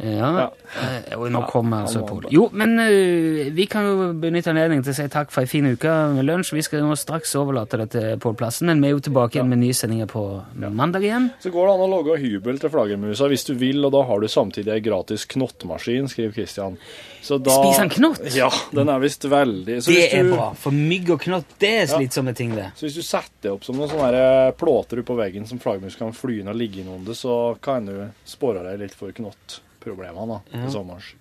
Ja, ja. og nå kommer altså Pål. Jo, men uh, vi kan jo benytte anledningen til å si takk for ei en fin uke med lunsj. Vi skal nå straks overlate det til Pål Plassen, men vi er jo tilbake igjen med nye sendinger på mandag igjen. Så går det an å lage hybel til flaggermusa hvis du vil, og da har du samtidig ei gratis knottmaskin, skriver Kristian. Da, Spiser han knott? Ja, den er visst veldig så Det hvis er bra, for mygg og knott det er slitsomme ting, det. Så hvis du setter opp som noen sånne plåter på veggen som flaggermus kan fly inn og ligge innunder, så kan du spåre deg litt for knottproblemene da, i sommers.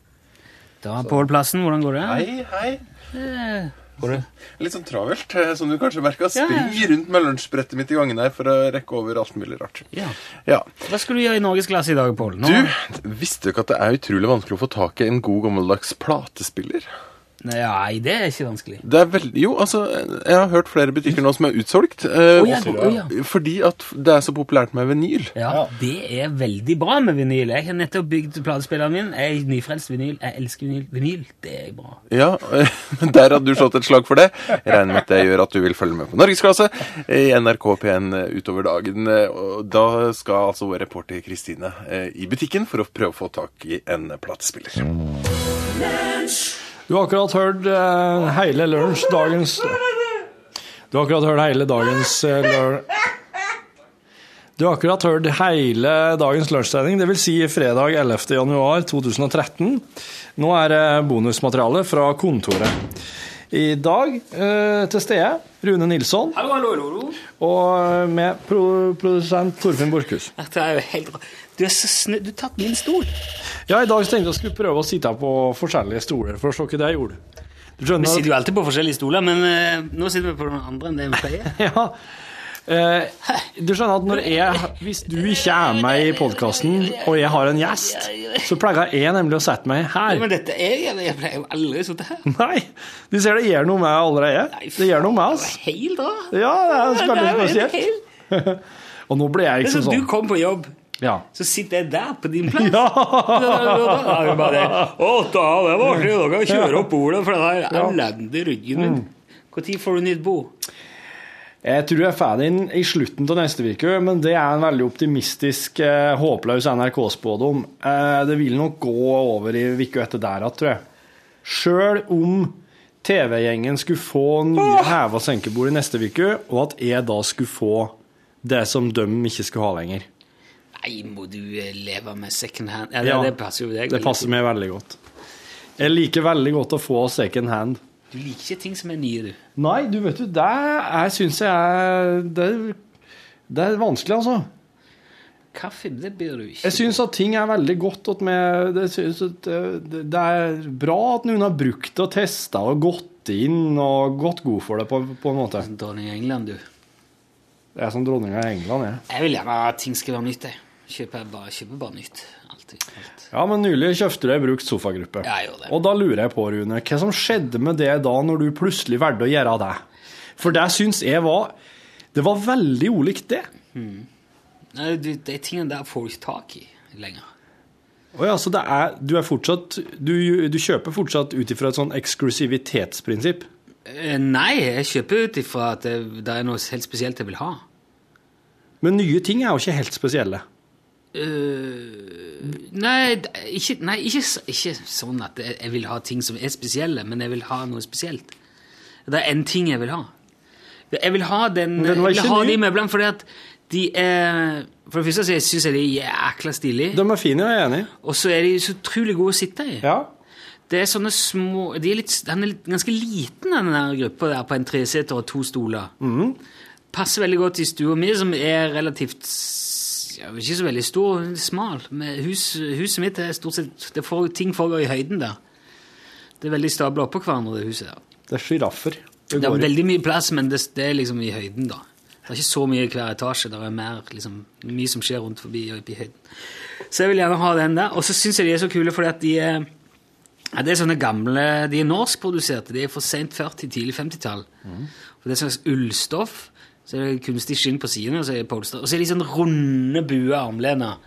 Da, Pål Plassen, hvordan går det? Hei, hei. Eh, Går det? Litt sånn travelt, eh, som du kanskje merka. Ja, ja. Rundt med lunsjbrettet mitt i gangen her for å rekke over alt mulig rart. Ja. Ja. Hva skal du gjøre i Norgesklasse i dag, Pål? Du, visste du ikke at det er utrolig vanskelig å få tak i en god gammeldags platespiller? Nei, det er ikke vanskelig. Det er vel, jo, altså, jeg har hørt flere butikker nå som er utsolgt. eh, oh, ja, også- oh, ja. Fordi at det er så populært med vinyl. Ja, Det er veldig bra med vinyl. Jeg har nettopp bygd platespilleren min. Jeg er nyfrelst vinyl. Jeg elsker vinyl. Vinyl, det er bra. Ja, [laughs] men Der hadde du slått et slag for det. Jeg regner med at det gjør at du vil følge med på Norgesklasse i NRK P1 utover dagen. Og da skal altså vår reporter Kristine eh, i butikken for å prøve å få tak i en platespiller. Du har akkurat hørt uh, hele lunsj, dagens Du har akkurat hørt hele dagens uh. Du har akkurat hørt hele dagens lunsjsending, dvs. Si fredag 11. januar 2013. Nå er det bonusmateriale fra kontoret. I dag eh, til stede Rune Nilsson Hallo, hallo, hallo. og med pro produsent Torfinn Borchhus. Dette er jo helt bra. Du så snu... Du har tatt min stol. Ja, i dag tenkte jeg skulle prøve å sitte på forskjellige stoler for å se hva det jeg gjorde. Du skjønner Vi sitter jo alltid på forskjellige stoler, men eh, nå sitter vi på den andre enn det vi pleier. [laughs] Ja. Eh, du skjønner at når jeg, hvis du ikke er med i podkasten, og jeg har en gjest, så pleier jeg nemlig å sette meg her. men dette er jeg, jeg pleier jo aldri å sitte her. Nei, du ser det gjør noe med allerede. Det gjør noe med oss. Helt da. Ja, det er veldig jo spesielt. [laughs] Og nå ble jeg liksom som du sånn. kom på jobb, Ja. så sitter jeg der på din plass. [laughs] Ja. Da er det bare, Å, da, det var artig. Da kan jeg kjøre opp bordet, for den elendige ryggen min. Når får du nytt bo? Jeg tror jeg er ferdig i slutten av neste uke, men det er en veldig optimistisk, eh, håpløs NRK-spådom. Eh, det vil nok gå over i uka etter der igjen, tror jeg. Sjøl om TV-gjengen skulle få nye heve- og senkebord i neste uke, og at jeg da skulle få det som de ikke skulle ha lenger. Nei, må du eh, leve med second hand? Ja, det, Ja, det passer jo deg. Det passer meg veldig godt. Jeg liker veldig godt å få second hand. Du liker ikke ting som er nye, du. Nei, du vet du, det er- syns jeg er det, det er vanskelig, altså. Kaffe, det blir du ikke. Jeg syns at ting er veldig godt. At med, det, at det, det er bra at noen har brukt det og testa og gått inn og gått god for det, på, på en måte. Dronning av England, du. Jeg er som dronninga i England, jeg. Jeg vil gjerne at ting skal være nytt, jeg. Kjøper bare, kjøper bare nytt. Alltid. Alt. Ja, men nylig kjøpte du ei brukt sofagruppe. Ja, gjorde det. Og da lurer jeg på, Rune, hva som skjedde med det da, når du plutselig valgte å gjøre det? For det syns jeg var Det var veldig ulikt det. Nei, du, de tingene der får du ikke tak i lenger. Å ja, så det er, du er fortsatt Du, du kjøper fortsatt ut ifra et sånn eksklusivitetsprinsipp? Eh, Nei, jeg kjøper ut ifra at det, det er noe helt spesielt jeg vil ha. Men nye ting er jo ikke helt spesielle. Eh, nei, ikke, nei ikke, ikke sånn at jeg vil ha ting som er spesielle, men jeg vil ha noe spesielt. Det er en ting jeg vil ha. Jeg vil ha den den Jeg vil ha de møblene fordi at de er For det første syns jeg de er jækla stilige, De er fine, jeg er enig. og så er de så utrolig gode å sitte i. Ja. Det er sånne små de er litt, Den er litt, ganske liten, den der gruppa der på en treseter og to stoler. Mm. Passer veldig godt i stua mi, som er relativt s- ikke så veldig stor, smal. Men hus, huset mitt er stort sett det får, Ting foregår i høyden der. Det er veldig stabla oppå hverandre, det huset der. Det er sjiraffer. Det Det er veldig mye plass, men det, det er liksom i høyden, da. Det er ikke så mye i hver etasje. Det er mer, liksom, mye som skjer rundt forbi og i høyden. Så jeg vil gjerne ha den der. Og så syns jeg de er så kule fordi at de er ja, Det er sånne gamle De er norskproduserte. De er for sent 40-, tidlig 50-tall. Mm. Det er slags ullstoff. Så er det kunstig skinn på sidene, og så er det polster. Og så er de sånn runde, bue armlener.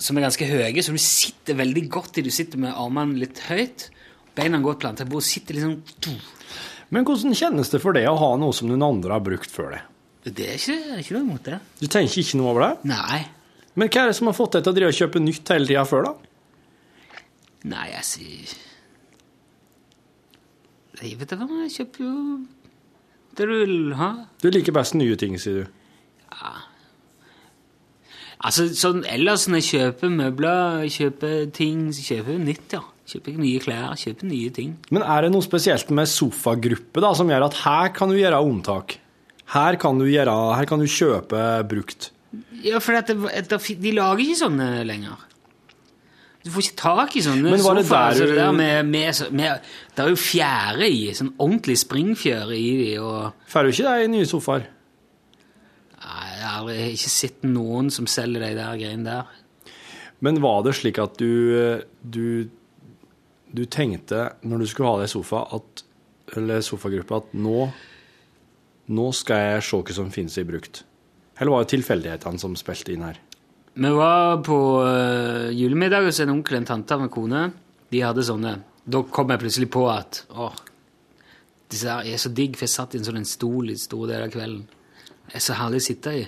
Som er ganske høye, så du sitter veldig godt i. Du sitter med armene litt høyt. Beina godt planta på, og sitter liksom Men hvordan kjennes det for deg å ha noe som noen andre har brukt før deg? Det er ikke, det er ikke noe imot det. Du tenker ikke noe over det? Nei. Men hva er det som har fått deg til å drive og kjøpe nytt hele tida før, da? Nei, jeg sier Jeg vet ikke hva, jeg kjøper jo det du vil ha. Du liker best nye ting, sier du. Altså, sånn ellers når jeg kjøper møbler, kjøper ting, så kjøper jeg nytt, ja. Kjøper nye klær, kjøper nye ting. Men er det noe spesielt med sofagruppe da, som gjør at her kan du gjøre unntak? Her kan du, gjøre, her kan du kjøpe brukt. Ja, for det, det, de lager ikke sånne lenger. Du får ikke tak i sånne sofaer. det, der med, med, med, det er jo fjære i, sånn ordentlig springfjære i de, og Får du ikke det i nye sofaer? Nei, Jeg har aldri- ikke sett noen som selger de der greiene der. Men var det slik at du, du, du tenkte, når du skulle ha deg sofa, at, eller sofagruppe, at nå, nå skal jeg se hva som finnes i brukt? Eller var det tilfeldighetene som spilte inn her? Vi var på uh, julemiddag hos en onkel en tante av en kone. De hadde sånne. Da kom jeg plutselig på at åh, disse her er så digg, for jeg satt i en sånn stol i store deler av kvelden. Det er så herlig å sitte i.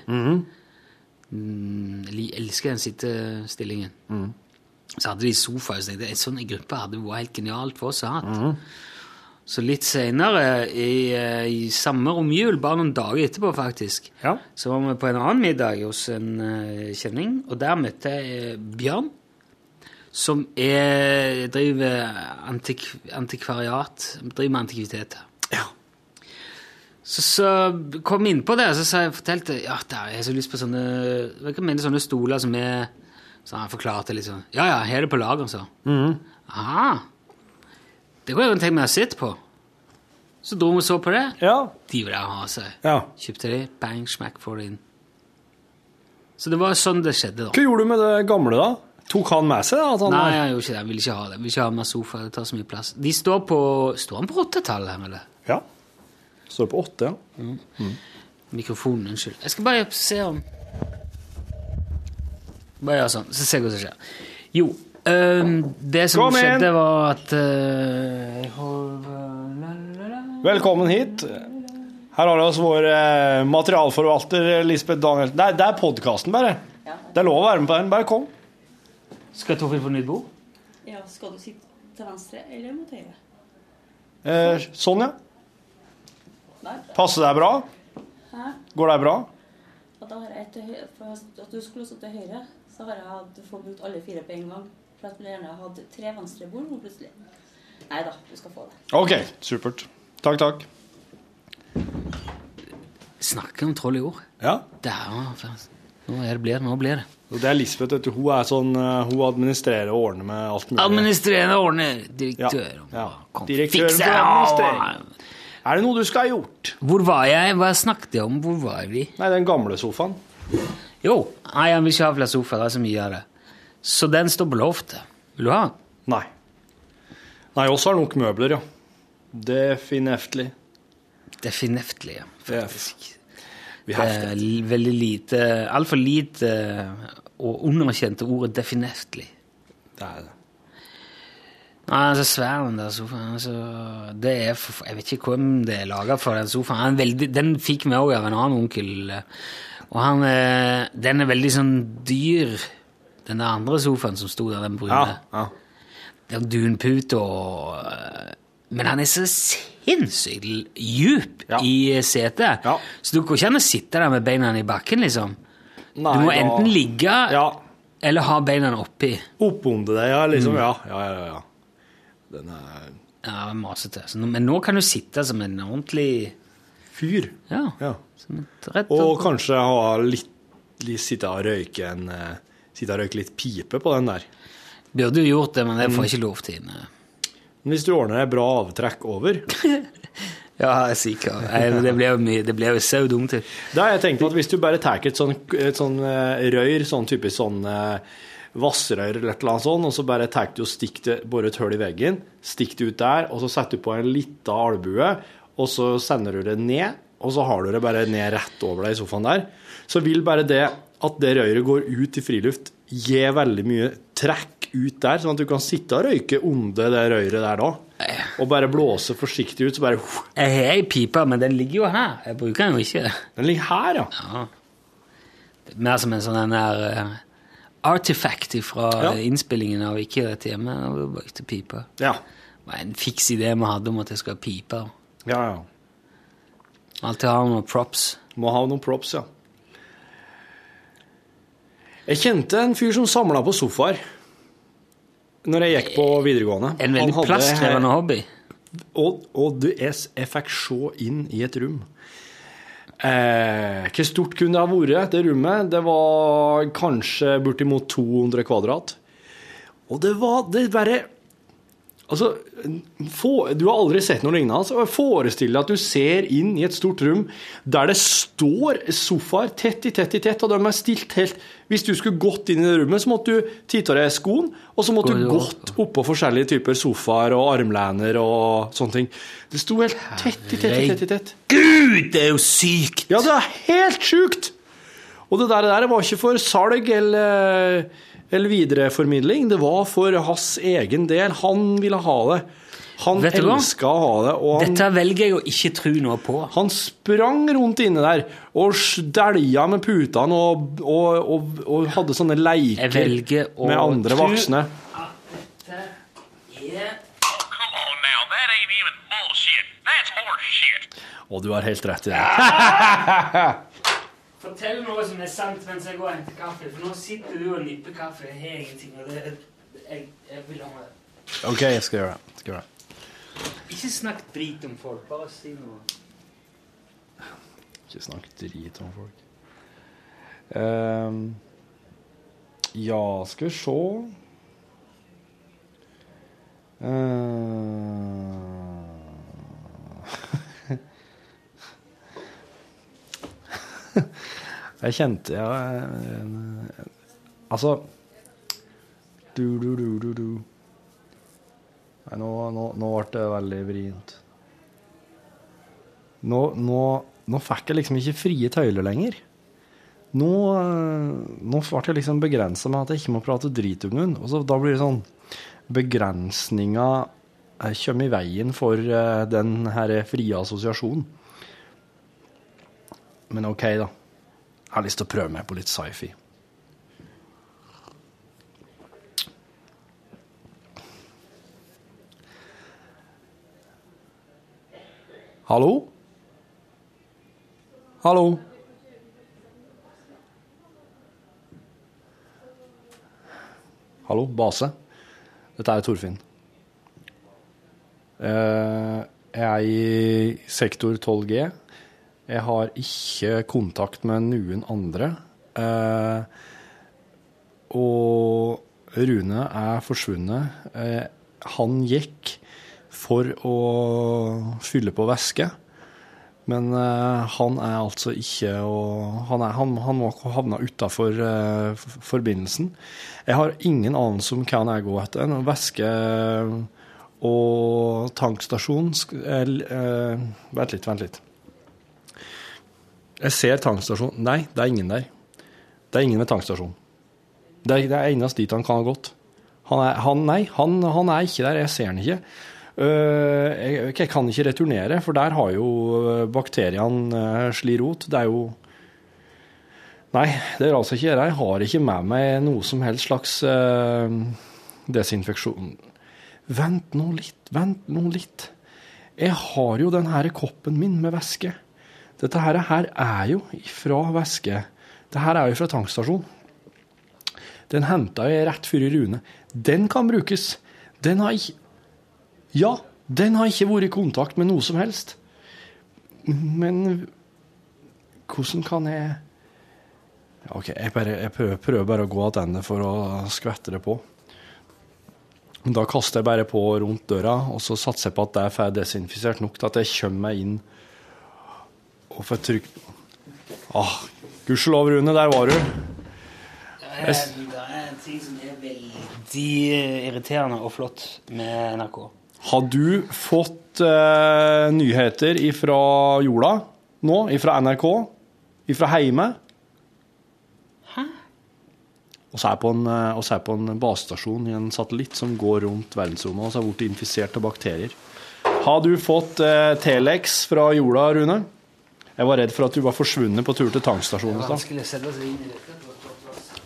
mm, jeg elsker den sittestillingen. Så hadde de sofa, så tenkte jeg en sånn gruppe hadde vært helt genialt for oss å ha hatt. Så litt senere, i, eh, i samme romjul, bare noen dager etterpå faktisk, Ja. så var vi på en annen middag hos en uh, kjenning, og der møtte jeg eh, Bjørn, som er, driver antik, antikvariat, driver med antikviteter. Ja. Så, så kom vi inn på det, og så sa jeg, fortalte ja, der, jeg har så lyst på sånne hva kan mene, sånne stoler som er Så han forklarte litt sånn Ja, ja, er det på lager, så. Aha. Det går jo en ting vi å sitte på. Så dro vi og så på det. Ja. De ville ha seg. ja. Kjøpte de, bang, smack, får det inn. Så det var sånn det skjedde, da. Hva gjorde du med det gamle, da? Tok han med seg? At han Nei, jeg gjorde ikke det. Jeg ville ikke ha det. Jeg vil ikke ha mer sofa. Det tar så mye plass. De står på Står han på åttetallet her, eller? Ja. Står på åtte, ja. Mikrofonen, unnskyld. Jeg skal bare se om Bare gjøre sånn, så ser jeg hva som skjer. Jo, det som Kom inn! skjedde, var at la. Velkommen hit. Her har vi oss vår eh, materialforvalter Lisbeth Danielsen. Nei, det er podkasten, bare. Det er lov å være med på den. Bare kom. Skal Torfinn få nytt bord? Ja, skal du sitte til venstre eller mot høyre? Eh, sånn, ja. Der. Passer det bra? Hæ? Går det bra? At, jeg til for at du skulle sittet til høyre, så har jeg hatt, fått brukt alle fire på en gang. For at jeg har hatt tre venstre bord nå plutselig. Nei da, du skal få det. OK, supert. Takk, takk. Snakker om troll i ord. Ja. Det er. Nå er det blir det. Nå blir det. Det er Lisbeth, vet du. Hun er sånn eh, Hun administrerer og ordner med alt mulig. Administrerende ordner. Direktør. Ja, ja. Fikse- for administrering. Er det noe du skal ha gjort? Hvor var jeg? Hva snakket jeg om? Hvor var vi? Nei, den gamle sofaen. Jo, nei, han vil ikke ha flere sofaer. Det er så mye av det. Så den står på loftet. Vil du ha den? Nei. Nei, oss har nok møbler, ja. Definitivt. Definitivt, ja. Faktisk. Vi Det har er veldig lite Altfor lite og underkjente ordet 'definitely'. Det er det. Nei, er svær, den der sofaen. Altså, det er for, jeg vet ikke hvem det er laga for, den sofaen. Veldig, den fikk vi òg av en annen onkel. Og han, den er veldig sånn dyr, den der andre sofaen som sto der, den brune. Ja, ja. Det er dunpute og Men han er så sinnssykt djup Ja. i setet. Ja. Så du går ikke an å sitte der med beina i bakken, liksom. Nei, du må enten ligge Ja. eller ha beina oppi. Oppunder det, ja. Mm. Liksom. Ja, ja, ja. ja. Den er Ja, masete. Men nå kan du sitte som en ordentlig fyr. Ja. Ja. Rett Og kanskje ha litt litt, sitte og røyke en eh, Sitte og røyke litt pipe på den der. Burde jo gjort det, men det Mm. får ikke lov til. Men hvis du ordner deg bra avtrekk over [laughs] Ja, jeg er sikker. Det blir jo jo så dumt. Da har jeg tenkt på at hvis du bare tar et sånn, rør, sånn eh, røyr, sånn typisk sånn eh, vassrør eller et eller annet sånt, og så bare tar du og stikker det, borer et hull i veggen, stikker det ut der, og så setter du på en lita albue, og så sender du det ned, og så har du det bare ned rett over deg i sofaen der, så vil bare det at det røyret går ut i friluft, gir veldig mye trekk ut der, sånn at du kan sitte og røyke under det røyret der da, og bare blåse forsiktig ut, så bare Jeg har ei pipe, men den ligger jo her. Jeg bruker den jo ikke. Den ligger her, ja. ja. Mer som en sånn der uh, artifact fra Ja. innspillingen av Ikke rett hjemme. Og vi brukte pipe. Ja. Det var en fiks idé vi hadde om at jeg skulle ha pipe. Ja, ja. Alltid ha noen props. Må ha noen props, ja. Jeg kjente en fyr som samla på sofaer når jeg gikk på videregående. En veldig plasskrevende hobby. Og, og du, jeg, jeg fikk se inn i et rom. Eh, hvor stort kunne det ha vært, det rommet? Det var kanskje bortimot 200 kvadrat. Og det var det bare Altså, for, du har aldri sett noe lignende. Altså, Forestill deg at du ser inn i et stort rom der det står sofaer tett i tett i tett, og de er stilt helt Hvis du skulle gått inn i det rommet, så måtte du titte deg i skoen, og så måtte du det gått oppå forskjellige typer sofaer og armlener og sånne ting. Det sto helt tett i tett i tett i tett. Gud, det er jo sykt! Ja, det er helt sjukt! Og det der, der var ikke for salg eller, eller videreformidling. Det var for hans egen del. Han ville ha det. Han elska å ha det. Og han, Dette velger jeg å ikke tro noe på. han sprang rundt inne der og dælja med putene og, og, og, og hadde sånne leker leiker med andre tro voksne. Come on now, that ain't even bullshit. That's horse shit. Og du har helt rett i det. Fortell noe som er sant mens jeg går og henter kaffe. For nå sitter du og nipper kaffe. Jeg har ingenting. Og det, jeg, jeg vil ha med det. OK, jeg skal gjøre det. Skal gjøre det. Ikke snakk drit om folk. Bare si noe. Ikke snakk drit om folk. Um, ja, skal vi se Ehm. Jeg kjente ja, Altså du, du, du, du, du. Nei, nå, nå, nå ble det veldig vrient. Nå, nå, nå fikk jeg liksom ikke frie tøyler lenger. Nå, nå ble jeg liksom begrensa med at jeg ikke må prate drit om noen. Og så da blir det sånn Begrensninga eh, kommer i veien for eh, den herre frie assosiasjonen. Men OK, da. Jeg har lyst til å prøve meg på litt sci-fi. Hallo? Hallo? Hallo, base. Dette er Torfinn. Eh, Jeg er i sektor 12G. Jeg har ikke kontakt med noen andre. Eh, Og Rune er forsvunnet. Eh, Han gikk for å fylle på væske. Men eh, han er altså ikke og Han, er, han, han må ha havna utafor uh, forbindelsen. Jeg har ingen anelse om hva han er god etter. En væske og tankstasjon eh, eh, Vent litt, vent litt. Jeg ser tankstasjon Nei, det er ingen der. Det er ingen ved tankstasjonen. Det er, det er eneste dit han kan ha gått. Han er, han, nei, han, han er ikke der. Jeg ser han ikke. Uh, jeg, jeg kan ikke returnere, for der har jo øh, bakteriene uh, sli rot. Det er jo Nei, det er altså ikke det. Jeg har ikke med meg noe som helst slags uh, desinfeksjon. Vent nå litt, vent nå litt. Jeg har jo den her koppen min med væske. Dette her, her er jo fra væske. Dette er jo fra tankstasjon. Den henta jeg rett før i Rune. Den kan brukes. Den har ikke Ja, den har ikke vært i kontakt med noe som helst. Men hvordan kan jeg OK, jeg, bare, jeg prøver, prøver bare å gå tilbake for å skvette det på. Da kaster jeg bare på rundt døra, og så satser jeg på at det ferdig desinfisert nok til at jeg kommer meg inn og får trykk Ah, Gudskjelov, Rune, der var du. Det er, det er en ting som er veldig irriterende og flott med NRK. Har du fått eh, nyheter ifra jorda nå? Ifra NRK? Ifra heime? Hæ? Så er på en, eh, er på en basestasjon i en satellitt som går rundt verdensrommet og så er blitt infisert av bakterier. Har du fått eh, Telex fra jorda, Rune? Jeg var redd for at du var forsvunnet på tur til tankstasjonen.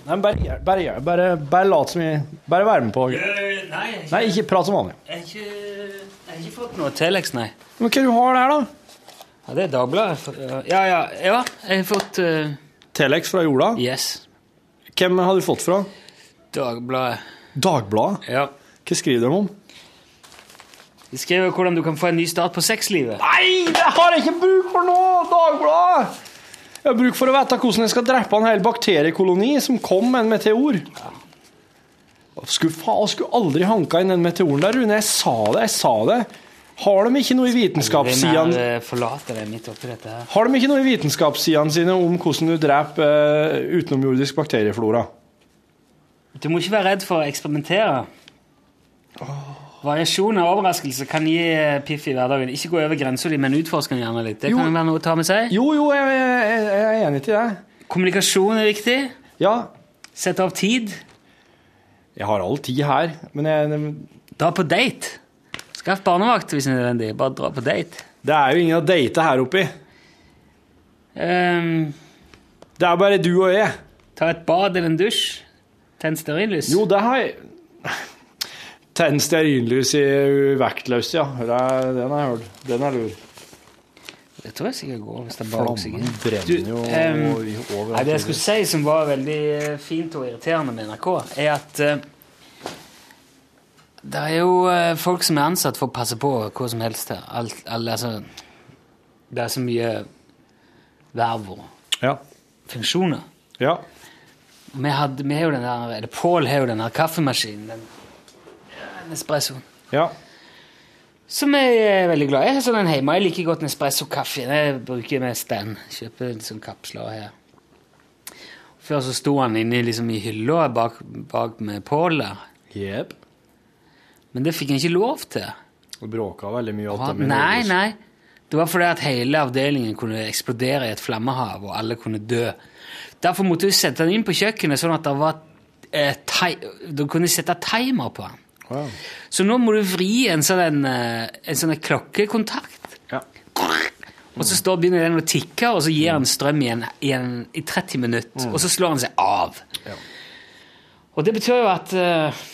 Nei, men bare, bare, bare, bare lat som jeg Bare vær med på. Nei, ikke, Nei, ikke prat som vanlig. jeg har ikke, ikke fått noe Telex, nei. Men hva du har der, da? Ja, det er Dagbladet. Ja, ja, ja. Jeg har fått uh... Telex fra jorda? Yes. Hvem har du fått fra? Dagbladet. Dagbladet? Ja. Hva skriver de om? De skriver hvordan du kan få en ny start på sexlivet. Nei, det har jeg ikke bruk for nå! Dagbladet! Jeg har bruk for å vite hvordan jeg skal drepe en hel bakteriekoloni som kom med en meteor. Skulle faen, skulle aldri hanka inn den meteoren der, Rune. Jeg sa det, jeg sa det. Har de ikke noe i vitenskapssidene eh? Har de ikke noe i vitenskapssidene sine om hvordan du dreper uh, utenomjordisk bakterieflora? Du må ikke være redd for å eksperimentere. Variasjon og overraskelse kan gi piff i hverdagen. Ikke gå over grensa di, men utforsk den gjerne litt. Det Jo. kan være noe å ta med seg. Jo, jo, jeg, jeg, jeg er enig til det. Kommunikasjon er viktig. Ja, Sette av tid. jeg har all tid her, men jeg, Dra på date. Skaff barnevakt hvis det er nødvendig. Bare dra på date. det er jo ingen å date her oppi. Um, Det er bare du og jeg. ta et bad eller en dusj. Tenn stearinlys. Jo, det har jeg Tenn stearinlys i vektløs, ja. Er, den har jeg hørt. Den er lur. Det tror jeg sikkert går. hvis det er bare. Flammen brenner jo um, overalt. Nei, det jeg skulle si som var veldig eh, fint og irriterende med NRK, er at uh, det er jo uh, folk som er ansatt for å passe på hva som helst her. Alt, alle, altså, det er så mye verv og Ja. funksjoner. ja. Vi, hadde, vi har jo den der, eller Pål har jo den der kaffemaskinen, den, den espressoen. Ja. Som jeg er veldig glad i. Jeg har sånn en hjemme. Jeg liker godt Nespresso-kaffe. Jeg bruker med den. Kjøper en sånn kapsler her. Før så sto han inne liksom i hylla bak, bak med Pål der. Jep. Men det fikk han ikke lov til. Og bråka veldig mye Alt av nei, nei. Det var fordi at hele avdelingen kunne eksplodere i et flammehav, og alle kunne dø. Derfor måtte vi sette han inn på kjøkkenet, sånn at det var eh, Du kunne sette timer på den. Wow. Så nå må du vri en sånn, en, eh, sånn klokkekontakt. Ja. Og så står, begynner den å tikke, og så gir han strøm igjen i, i 30 minutter. Og så slår han seg av. Ja. Og det betyr jo at uh,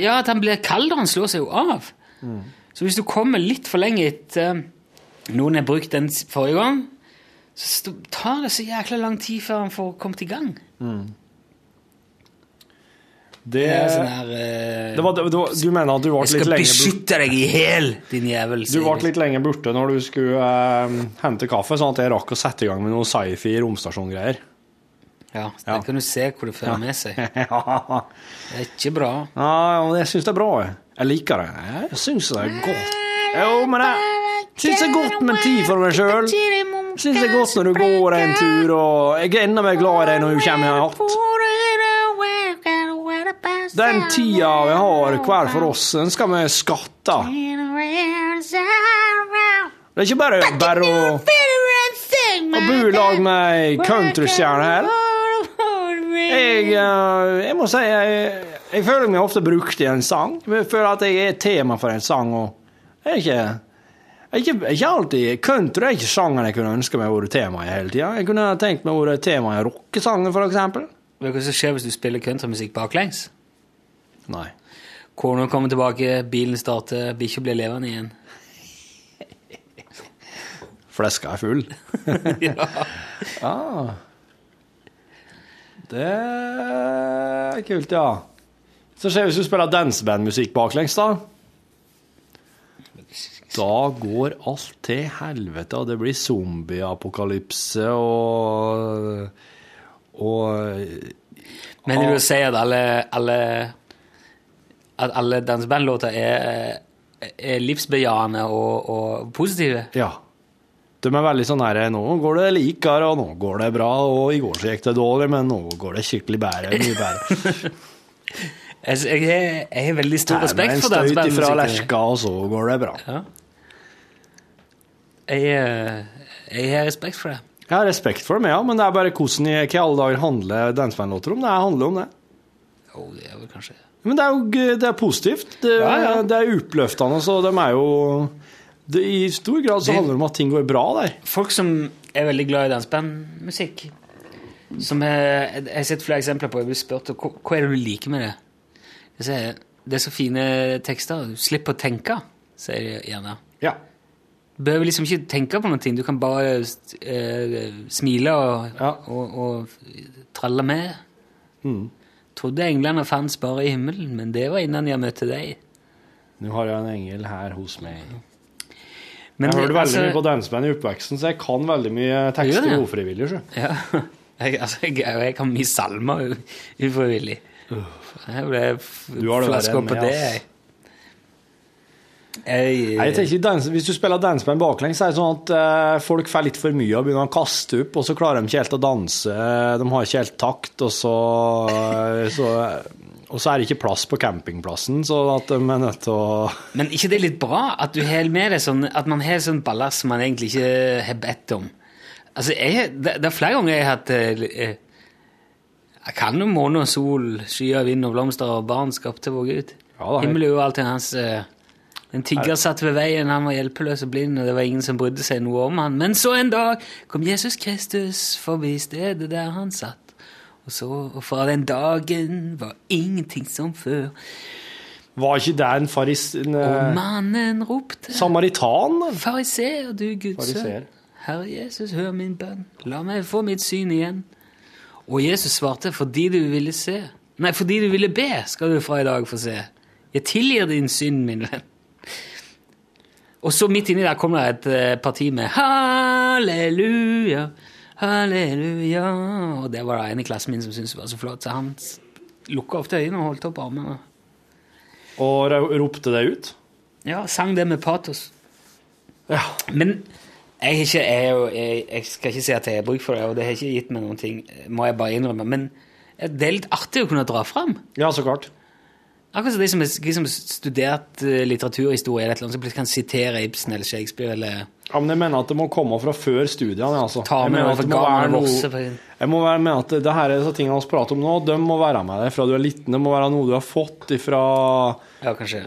Ja, at han blir kald, og han slår seg jo av. Så hvis du kommer litt for lenge etter noen har brukt den forrige gang, så tar det så jækla lang tid før han får kommet i gang. Det, Det er sånn her uh, det var, det var, du mener at du ble litt skal Jeg skal beskytte deg i hæl, din jævel. Du var ble litt lenge borte når du skulle uh, hente kaffe, sånn at jeg rakk å sette i gang med noe sci-fi romstasjongreier. Ja, så Ja. Der kan du se hvor det fører med seg. [laughs] ja, Det er ikke bra. ja, men jeg syns det er bra. Jeg, liker det. Jeg syns det er godt. Jo, men jeg syns det er godt med tid for meg sjøl. Syns det er godt når du går en tur, og jeg er enda mer glad i deg når du kommer igjen. Den tida vi har hver for oss, den skal vi skatte. Det er ikke bare bare å, å bo i lag med ei countrystjerne her. Jeg, eh, jeg må si jeg, jeg føler meg ofte brukt i en sang. Jeg føler at jeg er tema for en sang. Og jeg er ikke, ikke, ikke alltid Country er ikke sjangeren jeg kunne ønske meg å være tema i hele tida. Jeg kunne tenkt meg å være tema i rockesanger, eksempel. Hva skjer hvis du spiller countrymusikk baklengs? Nei. Kona kommer tilbake, bilen starter, bikkja blir levende igjen. [laughs] Fleska er full. [laughs] ja. [laughs] Ah. Det er kult, ja. Så ser vi hvis du spiller dansebandmusikk baklengs, da. da går alt til helvete, og det blir zombieapokalypse og Og Men vil du si at alle, alle At alle dansebandlåter er, er livsbejaende og, og positive? Ja. De er veldig sånn her Nå går det likere, og nå går det bra, og i går så gikk det dårlig, men nå går det skikkelig bedre. Mye bedre. [laughs] Altså, jeg, har- jeg har veldig stor meg respekt for støyt ifra lerka, og så går det bra. Ja. Jeg, eh, jeg har respekt for det. Jeg har respekt for det, ja, men det er bare hvordan i alle dager handler dansebandlåter om. Det handler om det. Jo, det er vel kanskje Men det er jo det er positivt. Det, Ja, ja. det er oppløftende, så de er jo det, I stor grad så handler det om at ting går bra der. Folk som er veldig glad i dansebandmusikk som jeg, jeg har sett flere eksempler på. Jeg blir spurt hva, hva er det du liker med det. Jeg sier, det er så fine tekster. Du slipper å tenke, sier de gjerne. Ja. Du behøver liksom ikke tenke på noe. Du kan bare eh, smile og, og, og tralle med. Mm. Trodde englene fantes bare i himmelen, men det var innan jeg møtte deg. Nå har jeg en engel her hos meg. Men jeg hørte veldig altså- mye på danseband i oppveksten, så jeg kan veldig mye tekster ja. ufrivillig. sjø. Ja. [laughs] Jeg, altså, jeg, jeg kan mye salmer ufrivillig. Jeg ble flaska på det. Jeg. Jeg, Nei, jeg tenker, dans, hvis du spiller danseband baklengs, så er det sånn at eh, folk får litt for mye og begynner å kaste opp, og så klarer de ikke helt å danse. De har ikke helt takt, og så, eh, så Og så er det ikke plass på campingplassen, så at de er nødt til å Men ikke det er litt bra at, du har med deg sånn, at man har sånn ballast som man egentlig ikke har bedt om? Altså, jeg, det, det er flere ganger jeg har hatt eh, Jeg kan jo måne og sol, skyer, vind og blomster og barn skapte vår Gud. Ja. Himmel og jord, alt er hans eh, En tigger satt ved veien, han var hjelpeløs og blind, og det var ingen som brydde seg noe om han. Men så en dag kom Jesus Kristus forbi stedet der han satt. Og så, og fra den dagen var ingenting som før. Var ikke det en faris... En, Og eh, mannen ropte samaritan? Fariseer, du Guds sønn. Herre Jesus, hør min bønn. La meg få mitt syn igjen. Og Jesus svarte, fordi du ville se. Nei, fordi du ville be, skal du fra i dag få se. Jeg tilgir din synd, min venn. Og så midt inni der kom det et eh, parti med halleluja, halleluja. Og det var det en i klassen min som syntes det var så flott, så han lukka ofte øynene og holdt opp armene. Og ropte det ut? Ja, sang det med patos. Men jeg, ikke, jeg, jeg, jeg skal ikke si at jeg har bruk for det, og det har ikke gitt meg noen ting, må jeg bare innrømme. Men det er litt artig å kunne dra fram. Ja, så klart. Akkurat som de som har de som studert eh, litteraturhistorie, eller annet, som kan sitere Ibsen eller Shakespeare eller Ja, men jeg mener at det må komme fra før studiene. Altså. Ta Jeg med mener noe at det må gamle være noe-. Jeg må være med at det her er disse tingene vi prater om nå, de må være med deg fra du er liten. Det må være noe du har fått ifra Ja, kanskje.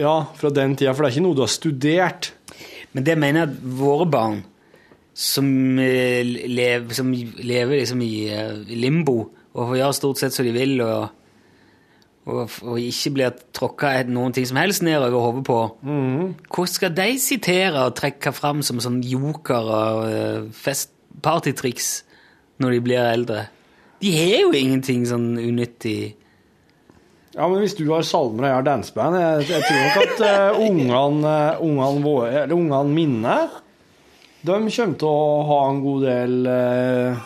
Ja, fra den tida, for det er ikke noe du har studert. Men det mener jeg at våre barn, som, eh, lev, som lever liksom i eh, limbo og får gjøre stort sett som de vil, og, og, og ikke blir tråkka noen ting som helst ned over hodet på Hvordan skal de sitere og trekke fram som sånn joker og eh, fest, partytriks når de blir eldre? De har jo ingenting sånn unyttig Ja, men hvis du har salmer og jeg har danseband Jeg, jeg tror nok at uh, ungene eh, ungene våre, mine De kommer til å ha en god del uh,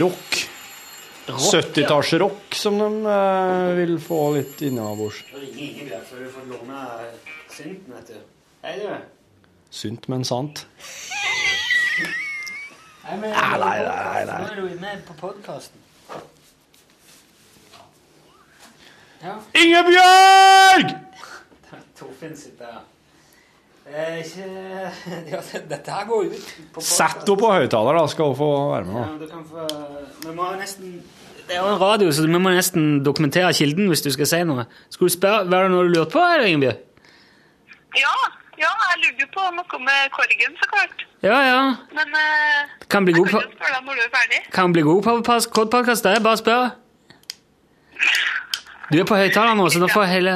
rock. 70-tallsrock som de eh, vil få litt innabords. ringer Ingebjørg før du får låne synten, vet du. Hei, du. Synt, men sant. Nei, men, Nei, nei, nei, nei. Nå er du med på podkasten. Ja. Ingebjørg! [laughs] Torfinn sitter her. Det er ikke ja, det- [laughs] Dette her går ut på Sett henne på høyttaler, da, skal hun få være med. Ja, du kan få Vi må nesten Det er jo en radio, så vi må nesten dokumentere kilden hvis du skal si noe. Skulle du spørre, Var det noe du lurte på, Ingebjørg? Ja, ja, jeg lurte jo på noe med korgen, så klart. Ja, ja. Men uh, Kan bli jeg god kan på, jo spørre deg når du er ferdig. kan bli god på podkast, det er bare å spørre. Du er på høyttaler nå, så da får hele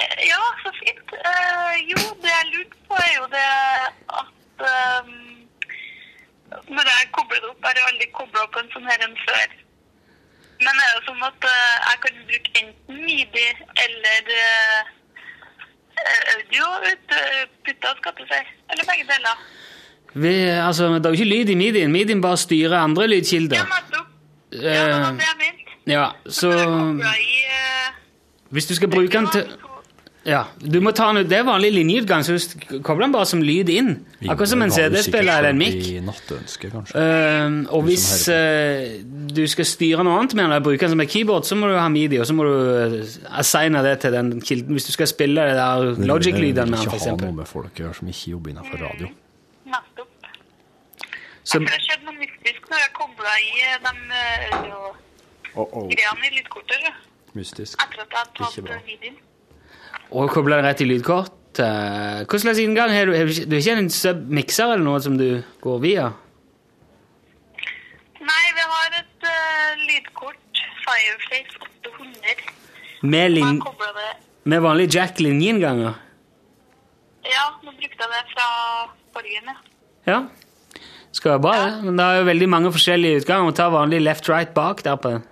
Eh, Ja, så fint. Uh, jo, det jeg lurte på, er jo det at um, Når jeg kobler det opp, har jeg aldri kobla opp en sånn her enn før. Men er det sånn at uh, jeg kan bruke enten midi eller, eh, lydkortet, skal du si? Eller begge deler? Vi, altså, det er jo ikke lyd i midien. Midien bare styrer andre lydkilder. nettopp. Ja, Det jeg mente. ja, så er i eh, Hvis du skal bruke den til Ja, du må ta den ut. Det er vanlig linjeutgang, så du kobler den bare som lyd inn. Akkurat som en CD-spiller eller en mic. Ehm, og hvis uh, du skal styre noe annet med den, eller bruke den som et keyboard, så må du ha midi, og så må du uh, assigne det til den kilden. Hvis du skal spille det der Logic-lydene med den, f.eks. Ikke ha noe med folk å gjøre som ikke jobber innenfor radio. nettopp. Så, tror det skjedde noe mystisk når jeg kobla i de uh, Oh, oh. greiene i lydkortet. Mystisk. Etter at jeg hadde tatt eh, videoen. Og koble den rett i lydkort. eh, Hva slags inngang har du? Har du ikke- en sub-mikser eller noe som du går via? Nei, vi har et uh, lydkort, Fireface 800. Med, lin det med vanlig jack-linjeinnganger? Ja, nå brukte jeg det fra forrige. Ja. Ja. Skal være bra, det. Men det er jo veldig mange forskjellige utganger. Må Ta vanlig left-right bak der på den.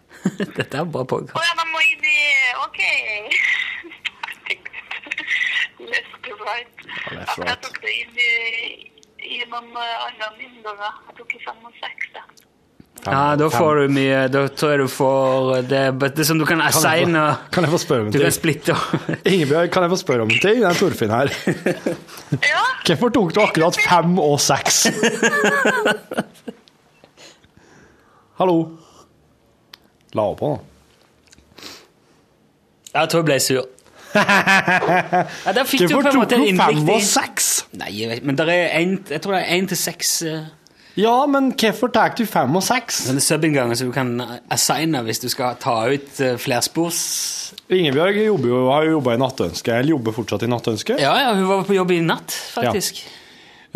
[laughs] Dette er bra Å oh, ja, da må jeg i OK. Ja, jeg tok det inn i, i noen eh, andre innganger. Jeg tok i fem og seks. da. Ja, da får du mye Da tror jeg du får Det, det som du kan assigne Kan jeg få spørre om en Du kan ting? splitte [laughs] Ingebjørg, kan jeg få spørre om en ting? Det er Torfinn her. [laughs] Hvorfor tok du akkurat fem og seks? [laughs] Hallo? La opp på, da. Jeg tror jeg ble sur. Ja, der fikk du på en tok måte Hvorfor en innblikk fem i og seks? Nei, jeg vet, men der er en, jeg tror det er én til seks uh, Ja, men hvorfor tar du fem og seks? Denne sub-innganger som du kan assigne hvis du skal ta ut uh, flerspors... Ingebjørg jobber jo, har jo jobba i Nattønske, eller jobber fortsatt i Nattønske. Ja, ja, hun var på jobb i natt, faktisk.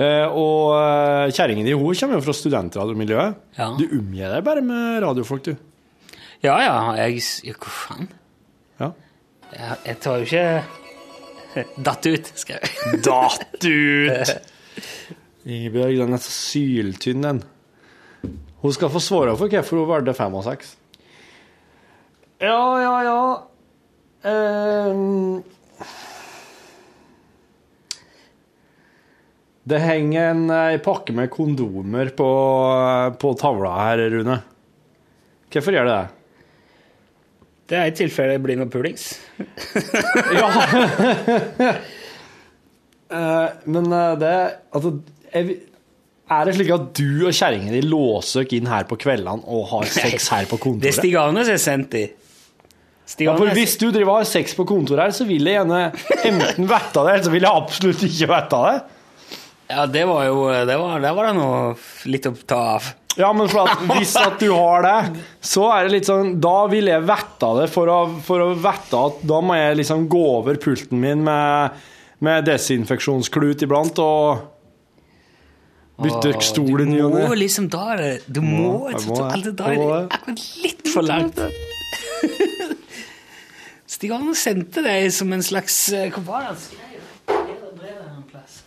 Eh, og uh, kjerringa din hun kommer jo fra studentradiomiljøet. Ja. Du omgir deg bare med radiofolk, du. Ja, ja, jeg ja, Hva faen? Ja. Jeg, tar jo ikke [laughs] Datt ut, skrev jeg. [laughs] Datt ut! Ingebjørg, den er så syltynn, den. Hun skal få svare for hvorfor hun valgte fem og seks. Ja, ja, ja. Ehm. det henger en en pakke med kondomer på, på tavla her, Rune. Hvorfor gjør det det? Det er i tilfelle det blir noe pulings. [laughs] [laughs] Eh, men eh, det Altså, jeg, er det slik at du og kjerringa di låser dere inn her på kveldene og har sex her på kontoret? Det er? Stig Arne som er sendt i. Ja, for hvis du driver har sex på kontoret her, så vil jeg gjerne enten vite det, eller så vil jeg absolutt ikke vite det. Ja, det var jo det var, det var det noe litt å ta av. Ja, men at hvis at du har det, så er det litt sånn Da vil jeg vite det for å, for å vite at da må jeg liksom gå over pulten min med, med desinfeksjonsklut iblant og bytte stol i ny og Du må liksom da det Du må, jeg jeg må Jeg må det det. akkurat litt for langt. Stig Arne sendte deg som en slags eh, Hva var det han skrev? Bedre brev en plass.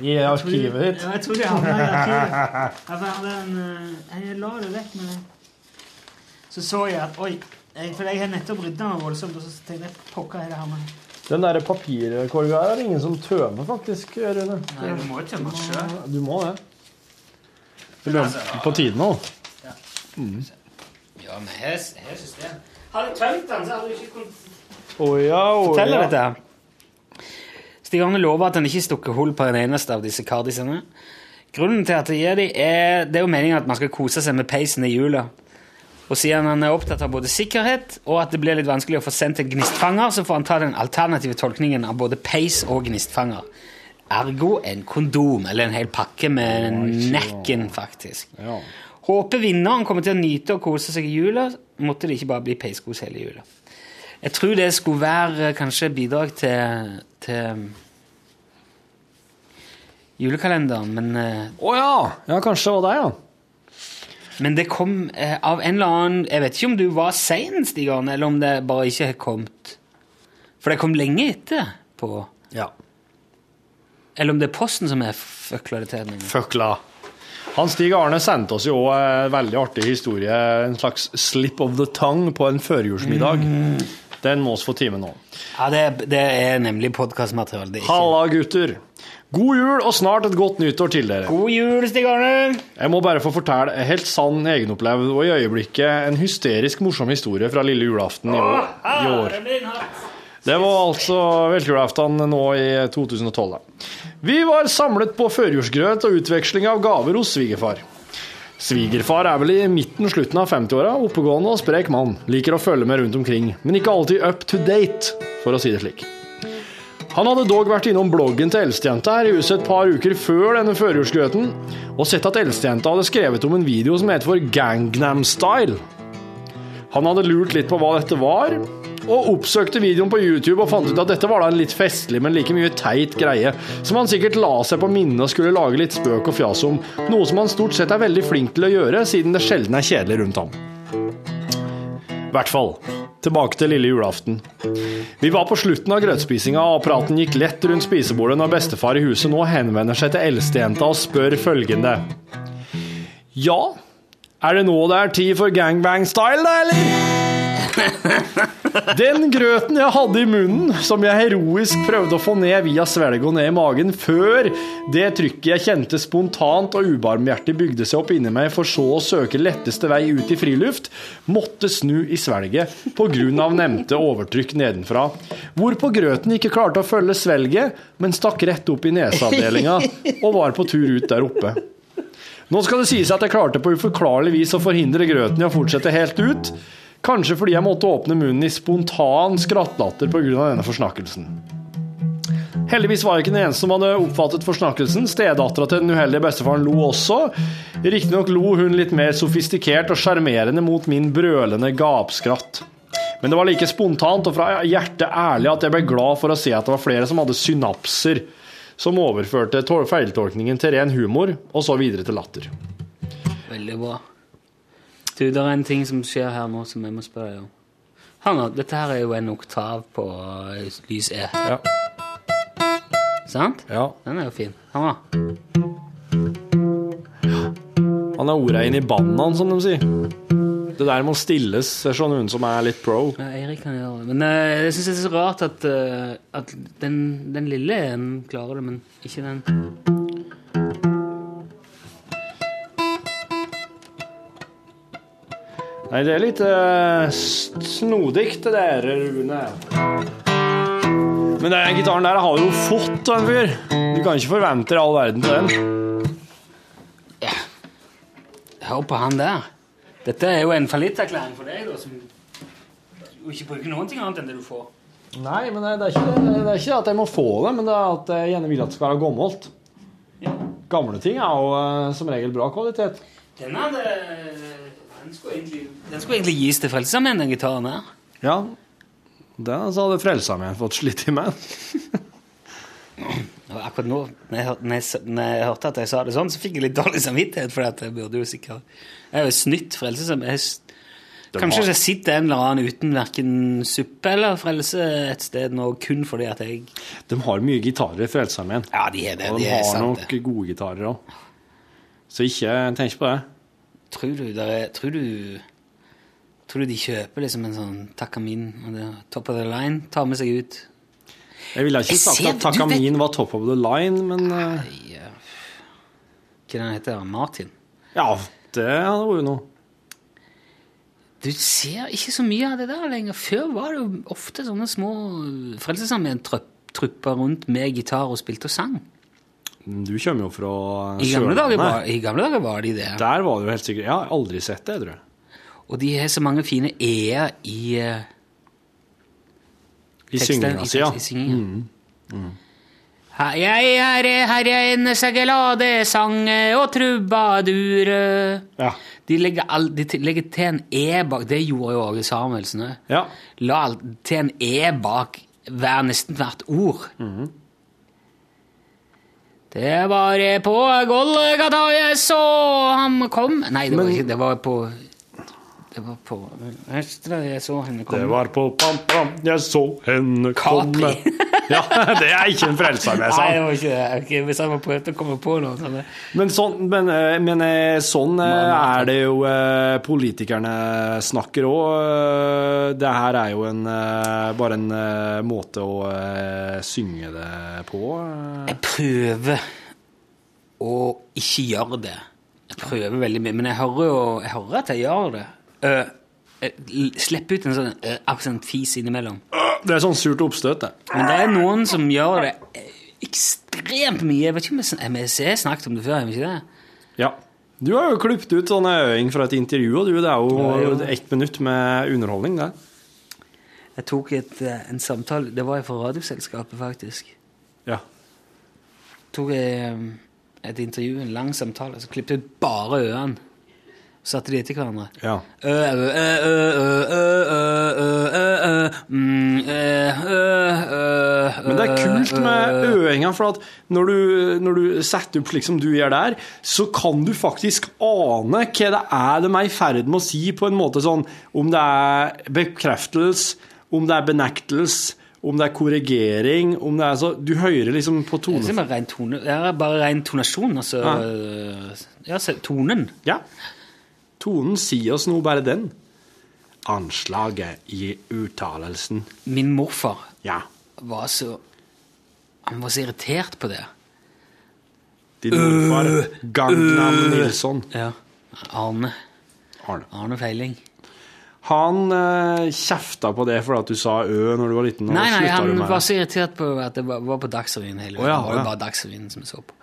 I arkivet ditt. Ja, jeg tror de havna i arkivet. Ja, jeg hadde en, eh, Jeg la det vekk med Så så jeg at Oi. Jeg, for jeg har nettopp rydda meg voldsomt, og så tenkte jeg pokker er det her med Den der papirkorga her er det ingen som tømmer, faktisk, Rune. Nei, du må jo tømme den sjøl. Du må det. Du ha på tide nå? Mm. Ja, men her, her jeg... Hadde du tømt den, så hadde du ikke kunnet oh, ja, oh, fortelle ja. dette. Her. Lover at han ikke stukker hull på en eneste av disse kardisene. Grunnen til at det gir dem, er, det er jo meningen at man skal kose seg med peisen i jula. Og siden han er opptatt av både sikkerhet og at det blir litt vanskelig å få sendt en gnistfanger, så får han ta den alternative tolkningen av både peis og gnistfanger. Ergo en kondom, eller en hel pakke med nekken, faktisk. Ja. Håper vinneren kommer til å nyte og kose seg i jula. Måtte det ikke bare bli peiskos hele jula. Jeg tror det skulle være eh, kanskje bidrag til, til julekalenderen, men Å Å ja! Ja, kanskje det var deg, ja. Men det kom eh, av en eller annen Jeg vet ikke om du var sein, Stig Arne, eller om det bare ikke har kommet. For det kom lenge etter på Ja. Eller om det er Posten som er føkla det til. Føkla. Han Stig Arne sendte oss jo en veldig artig historie, en slags slip of the tongue på en førjulsmiddag. Den må vi få time nå. Ja, det, det er nemlig podkastmateriale. er ikke- Halla, gutter. God jul og snart et godt nyttår til dere. God jul, Stig Arne! Jeg må bare få fortelle en helt sann, egenopplevd og i øyeblikket en hysterisk morsom historie fra lille julaften i år. I år. Det var altså velkjulaften nå i 2012. Vi var samlet på førjulsgrøt og utveksling av gaver hos svigerfar. Svigerfar er vel i midten slutten av 50-åra, oppegående og sprek mann. Liker å følge med rundt omkring, men ikke alltid up to date, for å si det slik. Han hadde dog vært innom bloggen til eldstejenta her i huset et par uker før denne førjulsgrøten, og sett at eldstejenta hadde skrevet om en video som heter for Gangnam Style. Han hadde lurt litt på hva dette var, og oppsøkte videoen på YouTube og fant ut at dette var da en litt festlig, men like mye teit greie, som han sikkert la seg på minnet og skulle lage litt spøk og fjas om, noe som han stort sett er veldig flink til å gjøre, siden det sjelden er kjedelig rundt ham. I hvert fall. Tilbake til lille julaften. Vi var på slutten av grøtspisinga, og praten gikk lett rundt spisebordet når bestefar i huset nå henvender seg til eldstejenta og spør følgende. Ja, er det nå det er tid for gangbang-style, da, eller? Den grøten jeg hadde i munnen, som jeg heroisk prøvde å få ned via svelget og ned i magen, før det trykket jeg kjente spontant og ubarmhjertig bygde seg opp inni meg, for så å søke letteste vei ut i friluft, måtte snu i svelget av nevnte overtrykk nedenfra, hvorpå grøten ikke klarte å følge svelget, men stakk rett opp i neseavdelinga og var på tur ut der oppe. Nå skal det sies at jeg klarte på uforklarlig vis å forhindre grøten i å fortsette helt ut, kanskje fordi jeg måtte åpne munnen i spontan skrattlatter pga. denne forsnakkelsen. Heldigvis var jeg ikke den eneste som hadde oppfattet forsnakkelsen. Stedattera til den uheldige bestefaren lo også. Riktignok lo hun litt mer sofistikert og sjarmerende mot min brølende gapskratt. Men det var like spontant og fra hjertet ærlig at jeg ble glad for å se at det var flere som hadde synapser, som overførte feiltolkningen til ren humor, og så videre til latter. Veldig bra. Du, det er en ting som skjer her nå som jeg må spørre deg om. Hør nå, dette her er jo en oktav på eh, lys E. Ja. Sant? Ja. Den er jo fin. Hør nå. Han er ordregn i bannaen, som de sier. Det der må stilles, sånn hun som er litt pro. Ja, Eirik kan gjøre det. Men uh, jeg syns det er så rart at, uh, at den, den lille en klarer det, men ikke den Nei, det er litt uh, snodig, det der, Rune. Men den gitaren der har du jo fått av en fyr. Du kan ikke forvente all verden til den. Hør på han der. Dette er jo en fallitterklæring for deg, da, som du ikke bruker noen ting annet enn det du får. Nei, men det er, ikke, det er ikke at jeg må få det, men det er at jeg gjerne vil at det skal være gammelt. Gamle ting er jo eh, som regel bra kvalitet. Den, hadde, den, skulle egentlig, den skulle egentlig gis til Frelsesarmeen, den gitaren her. Ja, den hadde Frelsesarmeen fått slitt i med. Akkurat nå, når jeg, når, jeg, når jeg hørte at jeg sa det sånn, så fikk jeg litt dårlig samvittighet, for jeg burde jo sikkert Jeg har jo snytt Frelsesarmeen. Kanskje det sitter en eller annen uten verken suppe eller frelse et sted nå, kun fordi at jeg De har mye gitarer i Frelsesarmeen. Ja, de er det. Og De de er har sant, nok det. gode gitarer òg. Så ikke tenk på det. Tror du, er, tror du Tror du de kjøper liksom en sånn Takamin og det top of the line? Tar med seg ut Jeg ville ikke Jeg sagt ser- at Takamin vet- var top of the line, men Ja, Hva den heter Martin? ja, det hadde vært noe. Du ser ikke så mye av det der lenger. Før var det jo ofte sånne små Frelsesarmeen-trupper rundt med gitar og spilte og sang. Du kommer jo fra Sørlandet. var, I gamle dager var de det. Der var jo helt sikkert Jeg har aldri sett det, tror jeg. Og de har så mange fine e-er i uh, I synginga si, ja. i synginga. Her jeg er herren segelade-sang og trubadur Ja. De legger, all, de legger til en E bak Det gjorde jo Åge Samuelsen òg. Ja. La til en E bak hver, nesten hvert ord. Mhm. Det var på Golgata jeg så ham kom. Nei, det var ikke Det var på Det var på Høstra jeg så henne komme. Det var på pam, pam, jeg så henne komme. Ja, det er ikke en frelser med Nei, det var ikke det. Ok, hvis jeg må prøve å komme på noe sånn Men sånn, men, eh, men eh, sånn eh, er det jo politikerne snakker òg. Det her er jo en, bare en måte å synge det på. Jeg prøver å ikke gjøre det. Jeg prøver veldig mye, men jeg hører jo jeg hører at jeg gjør det. Øh, jeg ut en sånn øh, akkurat innimellom. Det er sånn surt oppstøt, det. Men det er noen som gjør det eh, ekstremt mye. Jeg vet ikke om jeg, har snakket om det før. har ikke det? Ja. Du har jo klippet ut sånne øyne fra et intervju, og du, det er jo Ja, ett minutt med underholdning, det. Jeg tok et, eh, en samtale Det var jeg fra Radioselskapet, faktisk. Ja. tok jeg et intervju, en lang samtale, så klippet jeg ut bare ørene satte de etter hverandre. Ja. Men det er kult med øinga, for at når du, når du, setter opp slik som du gjør der, så kan du faktisk ane hva det er de er i ferd med å si, på en måte sånn Om det er bekreftelse, om det er benektelse om det er korrigering, om det er så Du hører liksom på tonen. Det er bare ren tonasjon, altså. Ja, ja tonen. Ja. Tonen sier oss noe, bare den. Anslaget i uttalelsen. Min morfar Ja. var så Han var så irritert på det. Din morfar, Gangnam Nilsson. Ja. Arne. Arne. Arne Feiling. Han uh, kjefta på det fordi at du sa ø når du var liten. Nei, nei, han var så irritert på at det var, var på Dagsrevyen hele Å, ja, Det var å, ja. jo bare Dagsrevyen som jeg så på.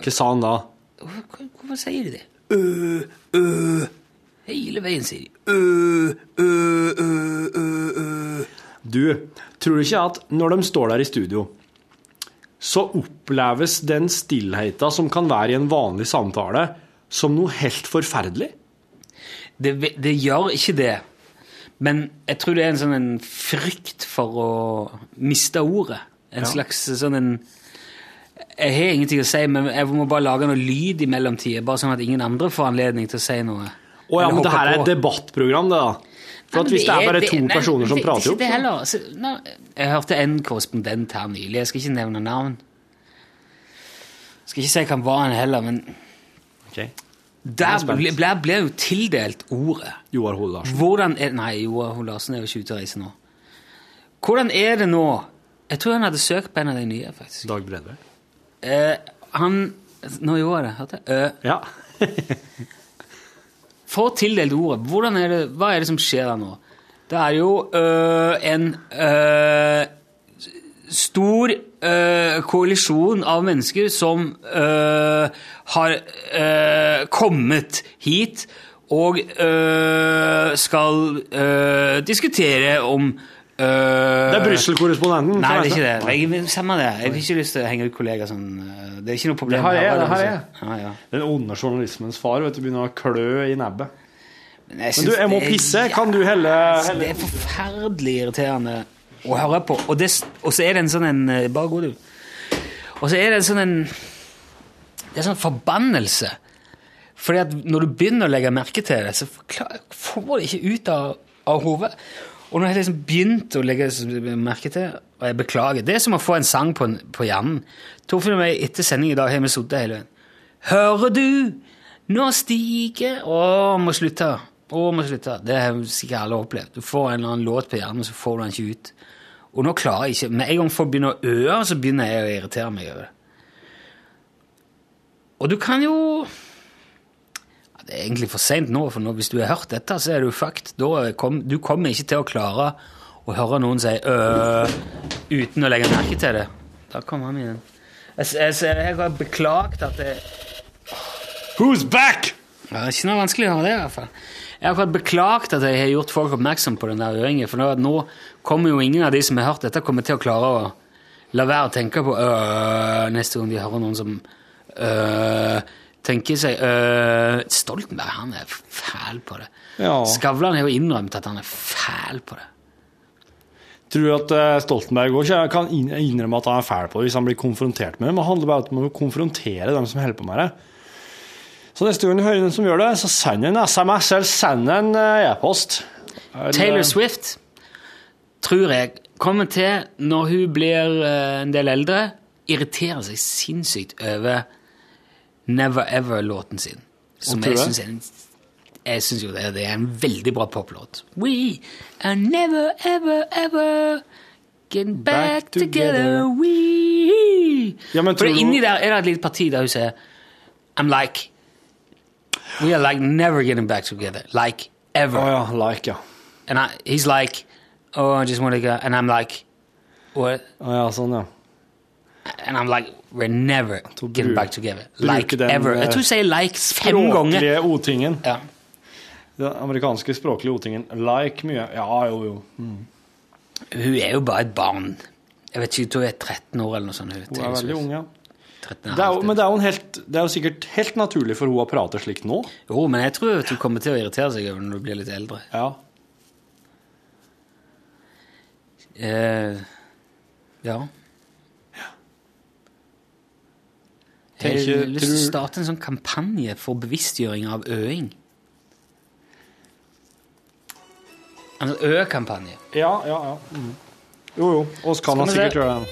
Hva sa han da? Hvorfor, hvorfor sier de det? Øh, øh. Hele veien sier de øh, øh, øh, øh, øh. Du, tror du ikke at når de står der i studio, så oppleves den stillheten som kan være i en vanlig samtale, som noe helt forferdelig? Det, det gjør ikke det. Men jeg tror det er en sånn en frykt for å miste ordet. En Ja. slags sånn en Jeg har ingenting å si, men jeg må bare lage noe lyd i mellomtida, bare sånn at ingen andre får anledning til å si noe. Å ja, men det her er et debattprogram, det, da. For Nei, hvis det er bare to nei, personer som det- prater det er opp det så- heller. Altså, Jeg hørte en korrespondent her nylig, jeg skal ikke nevne navn. Jeg Skal ikke si han var, han heller, men der ble, ble, ble jo tildelt ordet. Joar Hoel Larsen. Nei, Joar Hoel Larsen er jo ikke ute og reiser nå. Hvordan er det nå Jeg tror han hadde søkt på en av de nye, faktisk. Dag Bredve. Eh, han Nå gjorde jeg det, hørte jeg? Eh, Ja. [laughs] Får tildelt ordet. Hvordan er det, hva er det som skjer der nå? Det er jo øh, en øh, stor koalisjon av mennesker som har kommet hit og skal diskutere om Det er Brussel-korrespondenten. Nei, det er ikke det. Jeg, samme det. Jeg har ikke lyst til å henge ut kollegaer sånn. Det er ikke noe problem. Det har jeg, det har jeg. Ja, ja. Den onde journalismens far vet du, begynner å klø i nebbet. Men, Men du, jeg må er pisse. Kan du helle, Altså, helle? Det er forferdelig irriterende å høre på. Og, det, og så er det en sånn en eh, Bare gå, du. Og så er det en sånn en Det er en sånn forbannelse. Fordi at når du begynner å legge merke til det, så får får det ikke ut av, av hodet. Og når jeg liksom begynt å legge merke til Og jeg beklager. Det er som å få en sang på, på hjernen. Torfinn og meg etter sending i dag har vi sittet hele veien. Hører du? Nå stiger Å, må slutte. Å, må slutte. Det har sikkert alle opplevd. Du får en eller annen låt på hjernen, så får du den ikke ut. Og nå klarer jeg ikke Med en gang folk begynner å øe, så begynner jeg å irritere meg over det. Og du kan jo Det er egentlig for seint nå, for nå, hvis du har hørt dette, så er du fucked. Kom, du kommer ikke til å klare å høre noen si øh uten å legge merke til det. Da kommer han igjen. Jeg, jeg, jeg, jeg har beklaget at jeg Who's back? Det er ikke noe vanskelig å høre det, i hvert fall. Jeg har akkurat beklaget at jeg har gjort folk oppmerksom på den der øringen, for nå, nå kommer jo ingen av de som har hørt dette, kommer til å klare å la være å tenke på øh, neste gang de hører noen som øh, tenker seg øh, Stoltenberg, han er fæl på det. Ja. Skavlan har jo innrømt at han er fæl på det. Tror du at eh, Stoltenberg også kan innrømme at han er fæl på det hvis han blir konfrontert med det? Men det handler bare om å konfrontere dem som holder på med det. Så neste gang du hører noen som gjør det, så send en SMS eller send en eh, e-post. Taylor Swift tror jeg kommer til, når hun blir en del eldre, irriterer seg sinnssykt over Never Ever-låten sin. Som jeg syns er en jeg syns jo det, det er en veldig bra poplåt. We are never, ever, ever getting back, Back together. together. We Ja, men For det, inni der er det et lite parti der hun sier I'm like We are like never getting back together. Like ever. Oh, ja, like, ja. And I, he's like, oh, I just want to go. And I'm like, what? Oh, ja, sånn, ja. And I'm like, we're never getting back together. Like den, ever. eh, Jeg tror jeg sier like fem ganger. Språklige ordtingen. Ja. Den amerikanske språklige ordtingen. Like mye. Ja, jo, jo. Mm. Hun er jo bare et barn. Jeg vet ikke, hun er 13 år eller noe sånt. Hun er veldig ung, ja. 13 Det er, jo, men det er, helt, det er jo sikkert helt naturlig for hun å prate slikt nå. Jo, men jeg tror hun kommer til å irritere seg over når du blir litt eldre. Ja. Eh, ja. Jeg Tenker- har lyst til å starte en sånn kampanje for bevisstgjøring av øing. En ø-kampanje. Ja, ja, ja. Mm. Jo, jo. Oss kan da sikkert gjøre det.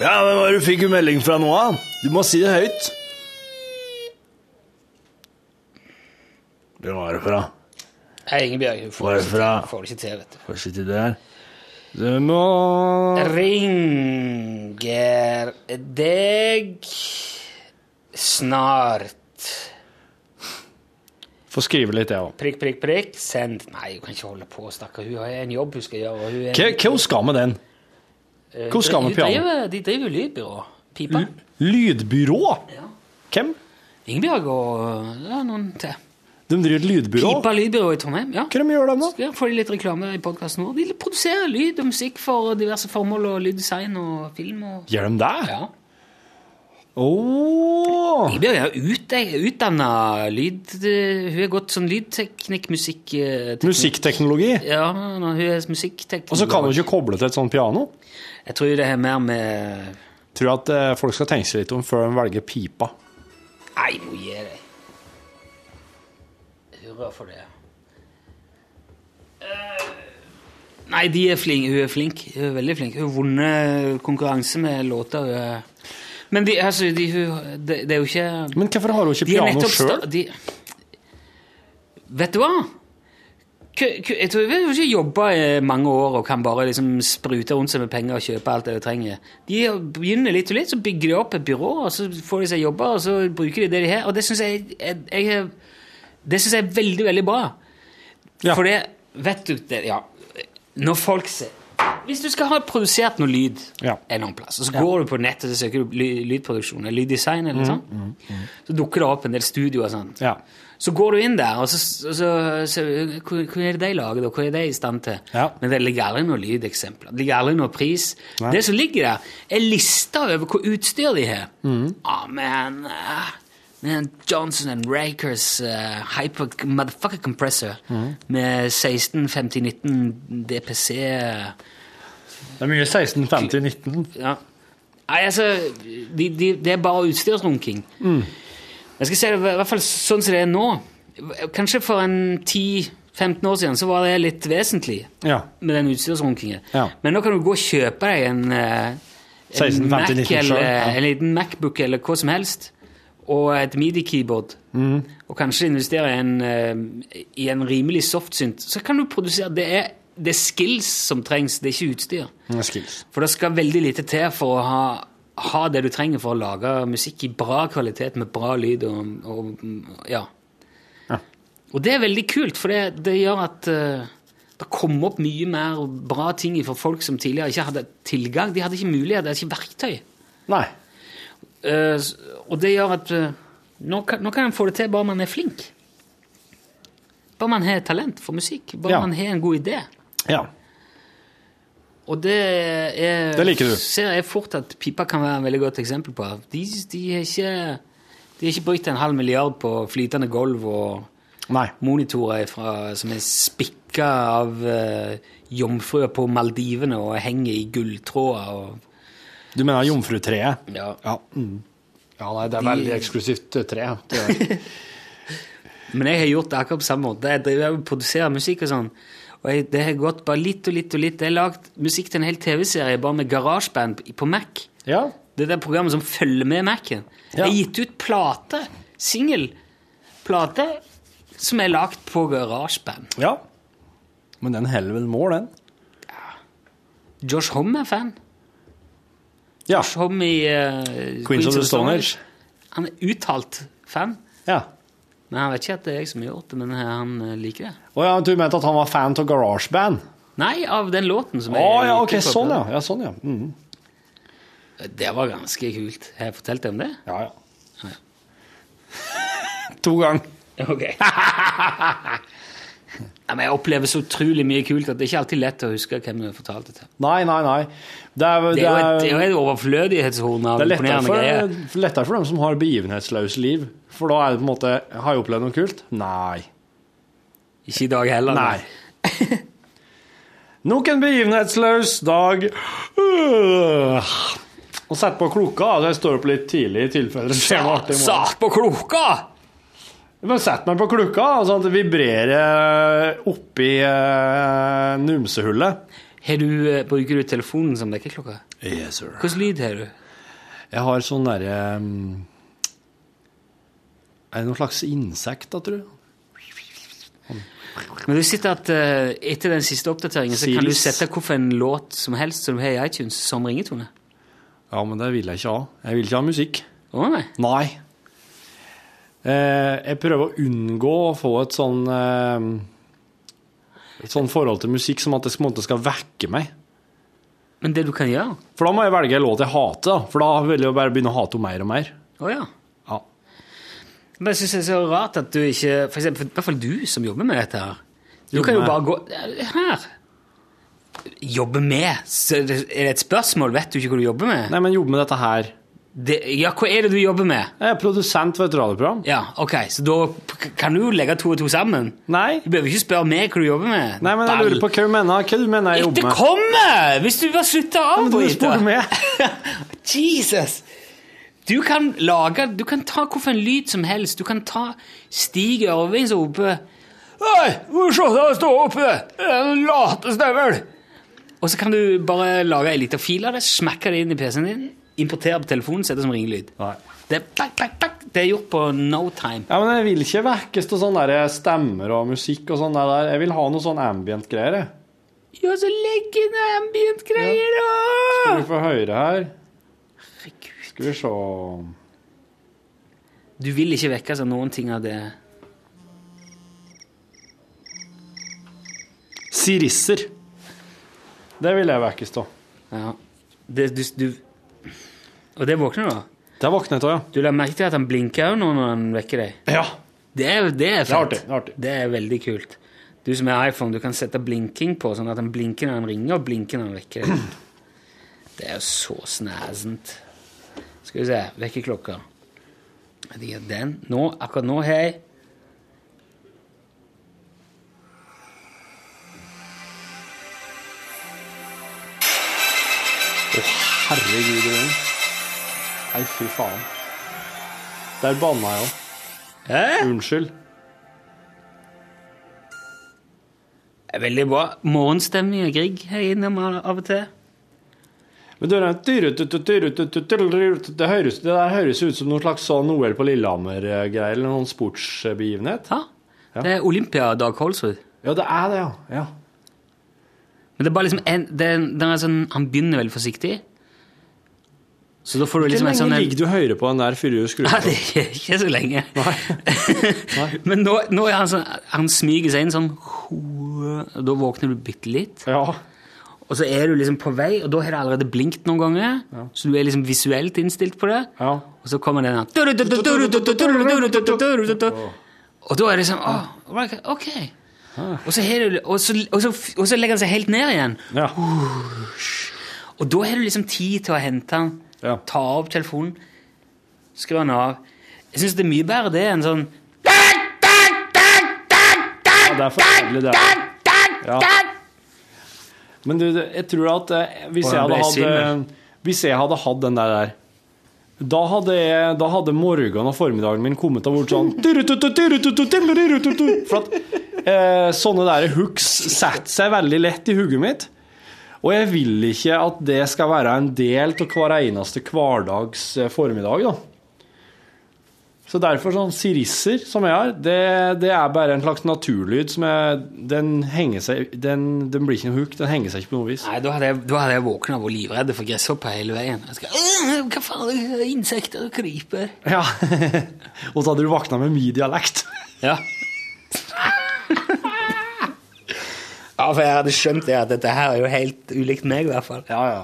Ja, men hva du fikk jo melding fra nå, da? Du må si det høyt. Hvem var det fra? Hei, Ingebjørg. Hun får, får det ikke til, vet du. Får ikke til det her. Du må Ringer deg snart. Få skrive litt, jeg òg. Prikk, prikk, prikk. Send. Nei, hun kan ikke holde på, stakkar. Hun har en jobb hun skal gjøre. Hun er Hva hun skal med den? Eh, Hva skal med piano? De driver lydbyrå. Pipa. Lydbyrå? Hvem? Ingebjørg og ja, noen til. De driver et lydbyrå? Pipa lydbyrå i Trondheim. ja. Hva de gjør de da? Skal få de litt reklame i podkasten vår. De produserer lyd og musikk for diverse formål, og lyddesign og film. og... Gjør de det? Ja. Åh! Ingebjørg er jo utdanna lyd... Hun har gått sånn lydteknikk, musikk... Musikkteknologi? Ja, hun er musikkteknolog. Og så kan hun ikke koble til et sånt piano? Jeg tror det har mer med Tror at eh, folk skal tenke seg litt om før de velger pipa. Nei, må gi deg. Hurra for det. Eh, Nei, de er flink. hun er flink. Hun er veldig flink. Hun har vunnet konkurranse med låter. er- Men de, altså, de, hun, det, det er jo ikke Men hvorfor har hun ikke piano sjøl? Vet du hva? Jeg tror hun har ikke jobba i mange år og kan bare liksom sprute rundt seg med penger og kjøpe alt det hun trenger. De begynner litt og litt, så bygger de opp et byrå, og så får de seg jobber, og så bruker de det de har. Og det syns jeg, jeg, jeg, det synes jeg er veldig, veldig bra. For det Vet du det, Ja. Når folk ser Hvis du skal ha produsert noe lyd en eller annen plass, og så Ja. går du på nettet og søker du ly, lydproduksjon eller lyddesign, eller Mm, sånn, mm, mm. så dukker det opp en del studioer og sånt. Ja. Så går du inn der, og så, og så, så hva, hva er det de lager, da? Hva er de i stand til? Ja. Men det ligger aldri noen lydeksempler. Det ligger aldri noen pris. Nei. Det som ligger der, er lista over hvor utstyr de har. Mm. Ah, men, men Johnson and Rakers uh, hyper motherfucker compressor mm. med 1650-19 DPC Det er mye 1650-19. Ja. Nei, altså, de, de, det er bare utstyrsrunking. Mm. Jeg skal si det i hvert fall sånn som det er nå. Kanskje for en 10-15 år siden så var det litt vesentlig Ja. med den utstyrsrunkingen. Ja. Men nå kan du gå og kjøpe deg en, eh, en 16, 50, Mac 19 eller ja. en liten Macbook eller hva som helst, og et midi-keyboard, Mm. og kanskje investere i en, eh, i en rimelig softsynt, så kan du produsere Det er, det er skills som trengs, det er ikke utstyr. Det er skills. For det skal veldig lite til for å ha, ha det du trenger for å lage musikk i bra kvalitet med bra lyd og, og ja. Ja. Og det er veldig kult, for det, det gjør at uh, det kommer opp mye mer bra ting for folk som tidligere ikke hadde tilgang. De hadde ikke mulighet, de hadde ikke verktøy. Nei. Eh, og det gjør at uh, nå, kan, nå kan en få det til bare man er flink. Bare man har talent for musikk. Bare Ja. man har en god idé. Ja. Og det er Det liker du. ser jeg fort at pipa kan være et veldig godt eksempel på. De, de har ikke de ikke brukt en halv milliard på flytende gulv og Nei. monitorer fra, som er spikka av uh, jomfruer på Maldivene og henger i gulltråder. Og, Du mener jomfrutreet? ja. Ja. Mm. ja nei, det er De- veldig eksklusivt eh, tre. [laughs] Det er. Men jeg har gjort det akkurat på samme måte. Jeg driver og produserer musikk og sånn. Og jeg, det har gått bare litt og litt og litt. Jeg har lagd musikk til en hel TV-serie bare med garasjeband på Mac. Ja. Det er det programmet som følger med Mac-en. Jeg har gitt ut plate, singelplate, som er lagd på garasjeband. ja. Men den holder vel mål, den? Josh Homme er fan. Ja. Som i uh, Queens of the Stone Age. Han er uttalt fan. Ja. Men han vet ikke at det er jeg som har gjort det, men han eh, liker det. Å ja, du mente at han var fan av GarageBand? Nei, av den låten som Å jeg ja, ok, sånn ja. ja, sånn ja. Mhm. Det var ganske kult. Har jeg fortalt deg om det? Ja, ja. [laughs] to ganger. Ok. [laughs] ja, men jeg opplever så utrolig mye kult at det er ikke alltid lett å huske hvem du fortalte det til. Nei, nei, nei. Det er, Det er jo et, det er jo et overflødighetshorn av det er imponerende greier. for, lettere for dem som har begivenhetsløse liv. For da er det på en måte Har jeg opplevd noe kult? Nei. Ikke i dag heller. Nei. [laughs] Nok en begivenhetsløs dag. Øh. [sighs] Og sett på klokka. Så jeg står opp litt tidlig i tilfelle det skjer noe artig. Satt på klokka! Men sett meg på klokka, sånn at det vibrerer oppi uh, numsehullet. Du, eh, bruker du telefonen som vekkerklokke? Yes, sir. Hvilken lyd har du? Jeg har sånn derre um, Er det noen slags insekt, da, tror du? Men du sitter at uh, Etter den siste oppdateringen så kan du sette hvilken låt som helst som du har i iTunes, som ringetone. Ja, men det vil jeg ikke ha. Jeg vil ikke ha musikk. Å nei. Nei. Uh, jeg prøver å unngå å få et sånn eh, Et sånn forhold til musikk som at det måte skal vekke meg. Men det du kan gjøre For da må jeg velge en låt jeg hater. For da vil jeg jo bare begynne å hate henne mer og mer. Oh, ja. Ja. Men jeg synes det er så rart at du ikke For eksempel, i hvert fall du som jobber med dette her. Du kan jo bare gå Her! Jobbe med? Så Er det et spørsmål? Vet du ikke hva du jobber med? Nei, men jobbe med dette her. Det, ja, hva er det du jobber med? Jeg er produsent for et radioprogram. Ja, ok, Så da kan du jo legge to og to sammen? Nei. Du behøver ikke spørre meg hva du jobber med. Nei, men jeg lurer på hva du mener. Hva du mener jeg jobber med? kommer! Hvis du bare slutter å Men du avbryte. [laughs] Jesus! Du kan lage Du kan ta hvilken lyd som helst. Du kan ta Stig Ørvings roper Hei, hvor se der stå oppe! En lateste vel! Og så kan du bare lage ei lita fil av det, smekke det inn i PC-en din, importere på telefonen, sette som ringelyd. Nei. Det er, bak, bak, bak. det er gjort på no time. Ja, men jeg vil ikke vekkes til sånne der stemmer og musikk og sånn der. Jeg vil ha noe sånn ambient-greier, jeg. Ja, så legg inn ambient-greier, da! Skal vi få høre her? Skal vi se Du vil ikke vekkes av noen ting av det. Sirisser. Det vil jeg vekkes av. Ja. Det, du, du, og det våkner du av? Det våkner jeg av, ja. Du la merke til at han blinker nå når han vekker deg? Ja. Det er, det er fett. Det er artig. Det er veldig kult. Du som er iPhone, du kan sette blinking på, sånn at han blinker når han ringer, og blinker når han vekker deg. [clears throat] Det er jo så snæsent. Skal vi se, vekkerklokka. Den, nå, akkurat nå har jeg Å, herregud. Nei, fy faen. Der banna jeg òg. Unnskyld. Det er veldig bra. Morgenstemning og Grieg her innom av og til. Men det, det, høres, det der høres ut som noen slags sånn OL på Lillehammer-greier, eller noen sportsbegivenhet. Ja. Det er Olympia-Dag Kolsrud. Ja, det er det, ja. ja. Men det er bare liksom en, det, det er sånn, Han begynner veldig forsiktig. Så da får du Hvor liksom Hvor lenge sånn ligger du høyere på den der før du skrur Ja, på? det er ikke så lenge. [laughs] Men nå, nå er han sånn Han smyger seg inn sånn og Da våkner du bitte litt. Ja. Og så er du liksom på vei, og da har det allerede blinkt noen ganger. Så du er liksom visuelt innstilt på det. Ja. Og så kommer den der Og da er det sånn oh, right, ok. Og så, du, og, så, og, så, og så legger han seg helt ned igjen. Ja. Og da har du liksom tid til å hente han, Ja. ta opp telefonen, skru den av. Jeg syns det er mye bedre det enn sånn ja, det er forferdelig, det. Ja. Men du, jeg tror at eh, hvis jeg hadde hatt. Hvis jeg hadde hatt den der der da hadde, jeg, da hadde morgenen og formiddagen min kommet av bort sånn [laughs] For at eh, sånne der hooks setter seg veldig lett i hugget mitt. Og jeg vil ikke at det skal være en del av hver eneste hverdags eh, formiddag, da. Så derfor sånn sirisser som jeg har, det, det er bare en slags naturlyd som jeg Den henger seg Den, den blir ikke noe hook, den henger seg ikke på noe vis. Nei, da hadde jeg, da hadde jeg våkna og vært livredd for gresshopper hele veien. Jeg skal, hva faen, er insekter og kryper. Ja. [laughs] Og så hadde du våkna med min dialekt. Ja. Ja, for jeg hadde skjønt det at dette her er jo helt ulikt meg, i hvert fall. Ja, ja.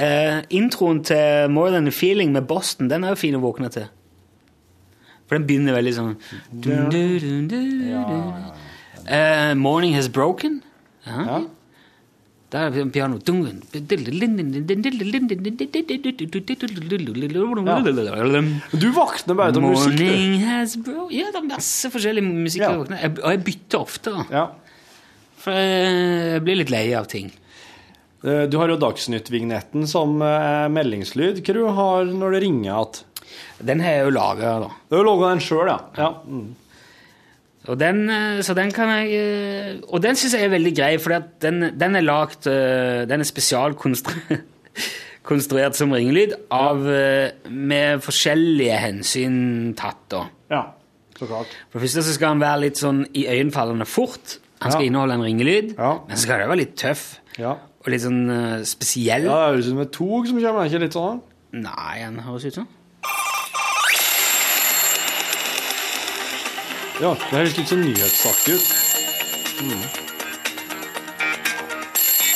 Eh, introen til More Than a Feeling med Boston, den er jo fin å våkne til. For den begynner veldig sånn dun, dun, dun, dun, dun. Eh, Morning Has Broken. Ja. Der er piano. Du våkner bare til musikk, du. Ja, det er masse forskjellig musikk. Ja. jeg og jeg bytter ofte. Ja. For jeg blir litt lei av ting. Eh, Du har jo Dagsnytt-vignetten som eh, meldingslyd. Hva du har når det ringer igjen? Den har jeg jo laga, da. Du har laga den sjøl, ja. ja. Mm. Og den, eh, så den kan jeg eh, Og den syns jeg er veldig grei, for den, den er lagt eh, Den er spesialkonstruert [laughs] som ringelyd av, med forskjellige hensyn tatt. da. Ja, så klart. For det første så skal han være litt sånn iøynefallende fort. Han skal Ja. inneholde en ringelyd, Ja. men så skal det være litt tøff Ja. og litt sånn spesiell. Ja, det høres ut som et tog som kommer, er ikke litt sånn? Nei, han høres ut sånn. Ja, det høres litt sånn nyhetsaktig ut. Mm.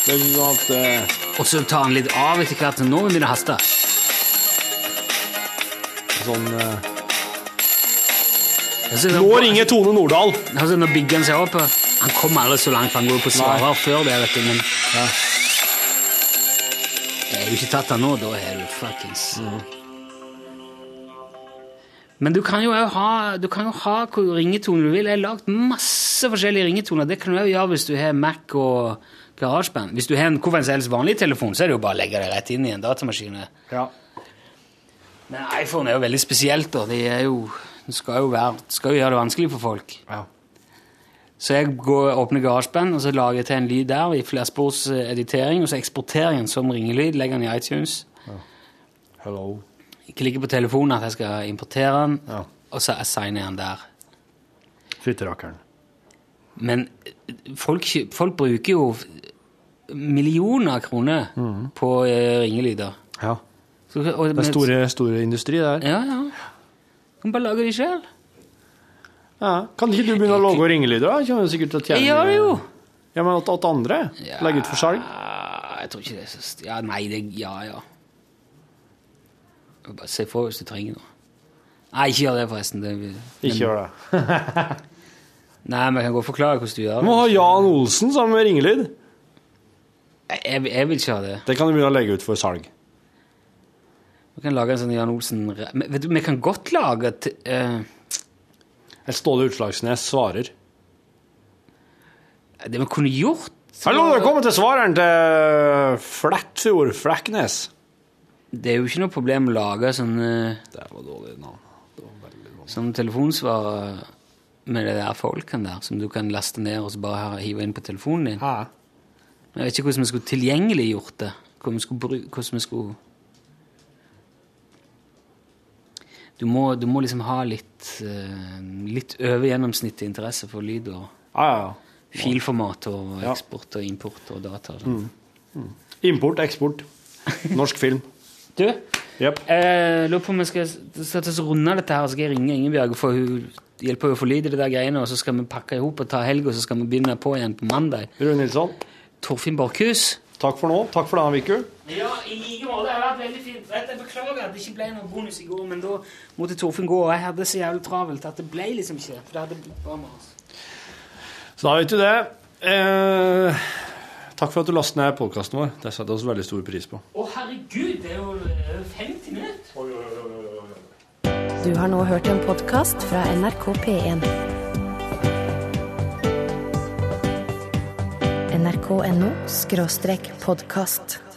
Det er sånn at eh, Og så tar han litt av etter hvert. Nå begynner det å haste. Sånn eh, Altså, Nå ringer Tone Nordahl! Altså, nå bygger han seg opp. og Han kommer aldri så langt, for han går på svarer før det. vet du, men... Det er jo ikke tatt av nå, da er du fuckings Men du kan jo ha du kan jo ha hvor ringetone du vil. Jeg har lagd masse forskjellige ringetoner. Det kan du òg gjøre hvis du har Mac og GarageBand. Hvis du har en hvorfor helst vanlig telefon, så er det jo bare å legge det rett inn i en datamaskin. Ja. Men iPhone er jo veldig spesielt, da. De er jo, det skal jo, være, skal jo gjøre det vanskelig for folk. Ja. Så jeg går, åpner GarageBand, og så lager jeg til en lyd der i flersporseditering, og så eksporterer jeg den som ringelyd, legger den i iTunes. Ja. Hello. Ikke ligger på telefonen at jeg skal importere den, Ja. og så assigner jeg den der. Fytterakkeren. Men eh, folk, folk bruker jo millioner av kroner på eh, ringelyder. Ja. Så, Det er store, store industri der. Ja, ja. Kan bare lage de sjøl. Ja. Kan ikke du begynne å lage ringelyder, da? Kommer du sikkert til å tjene Jeg det jo. Ja, men at, at andre? Legge ut for salg? Jeg tror ikke det er så Ja, nei, det Ja, ja. Bare se for hvis du trenger noe. Nei, ikke gjør det, forresten. Det, Ikke gjør det. [laughs] Nei, men jeg kan godt forklare hvordan du gjør det. Du må ha. Jan Olsen med ringelyd. Jeg, jeg, vil ikke ha det. Det kan du begynne å legge ut for salg. Vi kan lage en sånn Jan Olsen men, Vet du, Vi kan godt lage et uh... Et Ståle Utslagsnes svarer. Det vi kunne gjort Hallo, velkommen til svareren til Flettfjord Flekknes. Det er jo ikke noe problem å lage sånne, Det var dårlig navn. sånne telefonsvarer med det der folkene der, som du kan laste ned og så bare hive inn på telefonen din. Ha. Jeg vet ikke hvordan vi skulle tilgjengeliggjort det. Hvordan vi skulle, hvordan vi skulle du må, du må liksom ha litt, eh, litt over gjennomsnittet interesse for lyd og ah, ja, ja. filformat og eksport og import og data. og Mm. Import, eksport. Norsk film. Du, yep. eh, lurer på om jeg skal sette oss runde dette her, så skal jeg ringe Ingebjørg og få hun hjelpe henne å få lyd i det der greiene, og så skal vi pakke ihop og ta helg, og så skal vi begynne på igjen på mandag. Rune Nilsson, Torfinn Borchhus. takk for nå. Takk for denne uka. Ja, i like måte. Det har vært veldig fint. Vet, Jeg beklager at det ikke ble noen bonus i går, men da måtte Torfinn gå, og jeg hadde så jævlig travelt at det ble liksom ikke For det hadde blitt bra med oss. Så da vet du det. Eh, takk for at du lastet ned podkasten vår. Det setter vi veldig stor pris på. Å, herregud, det er jo eh, 50 minutter! Du har nå hørt en podkast fra NRK P1. nrk.no podkast.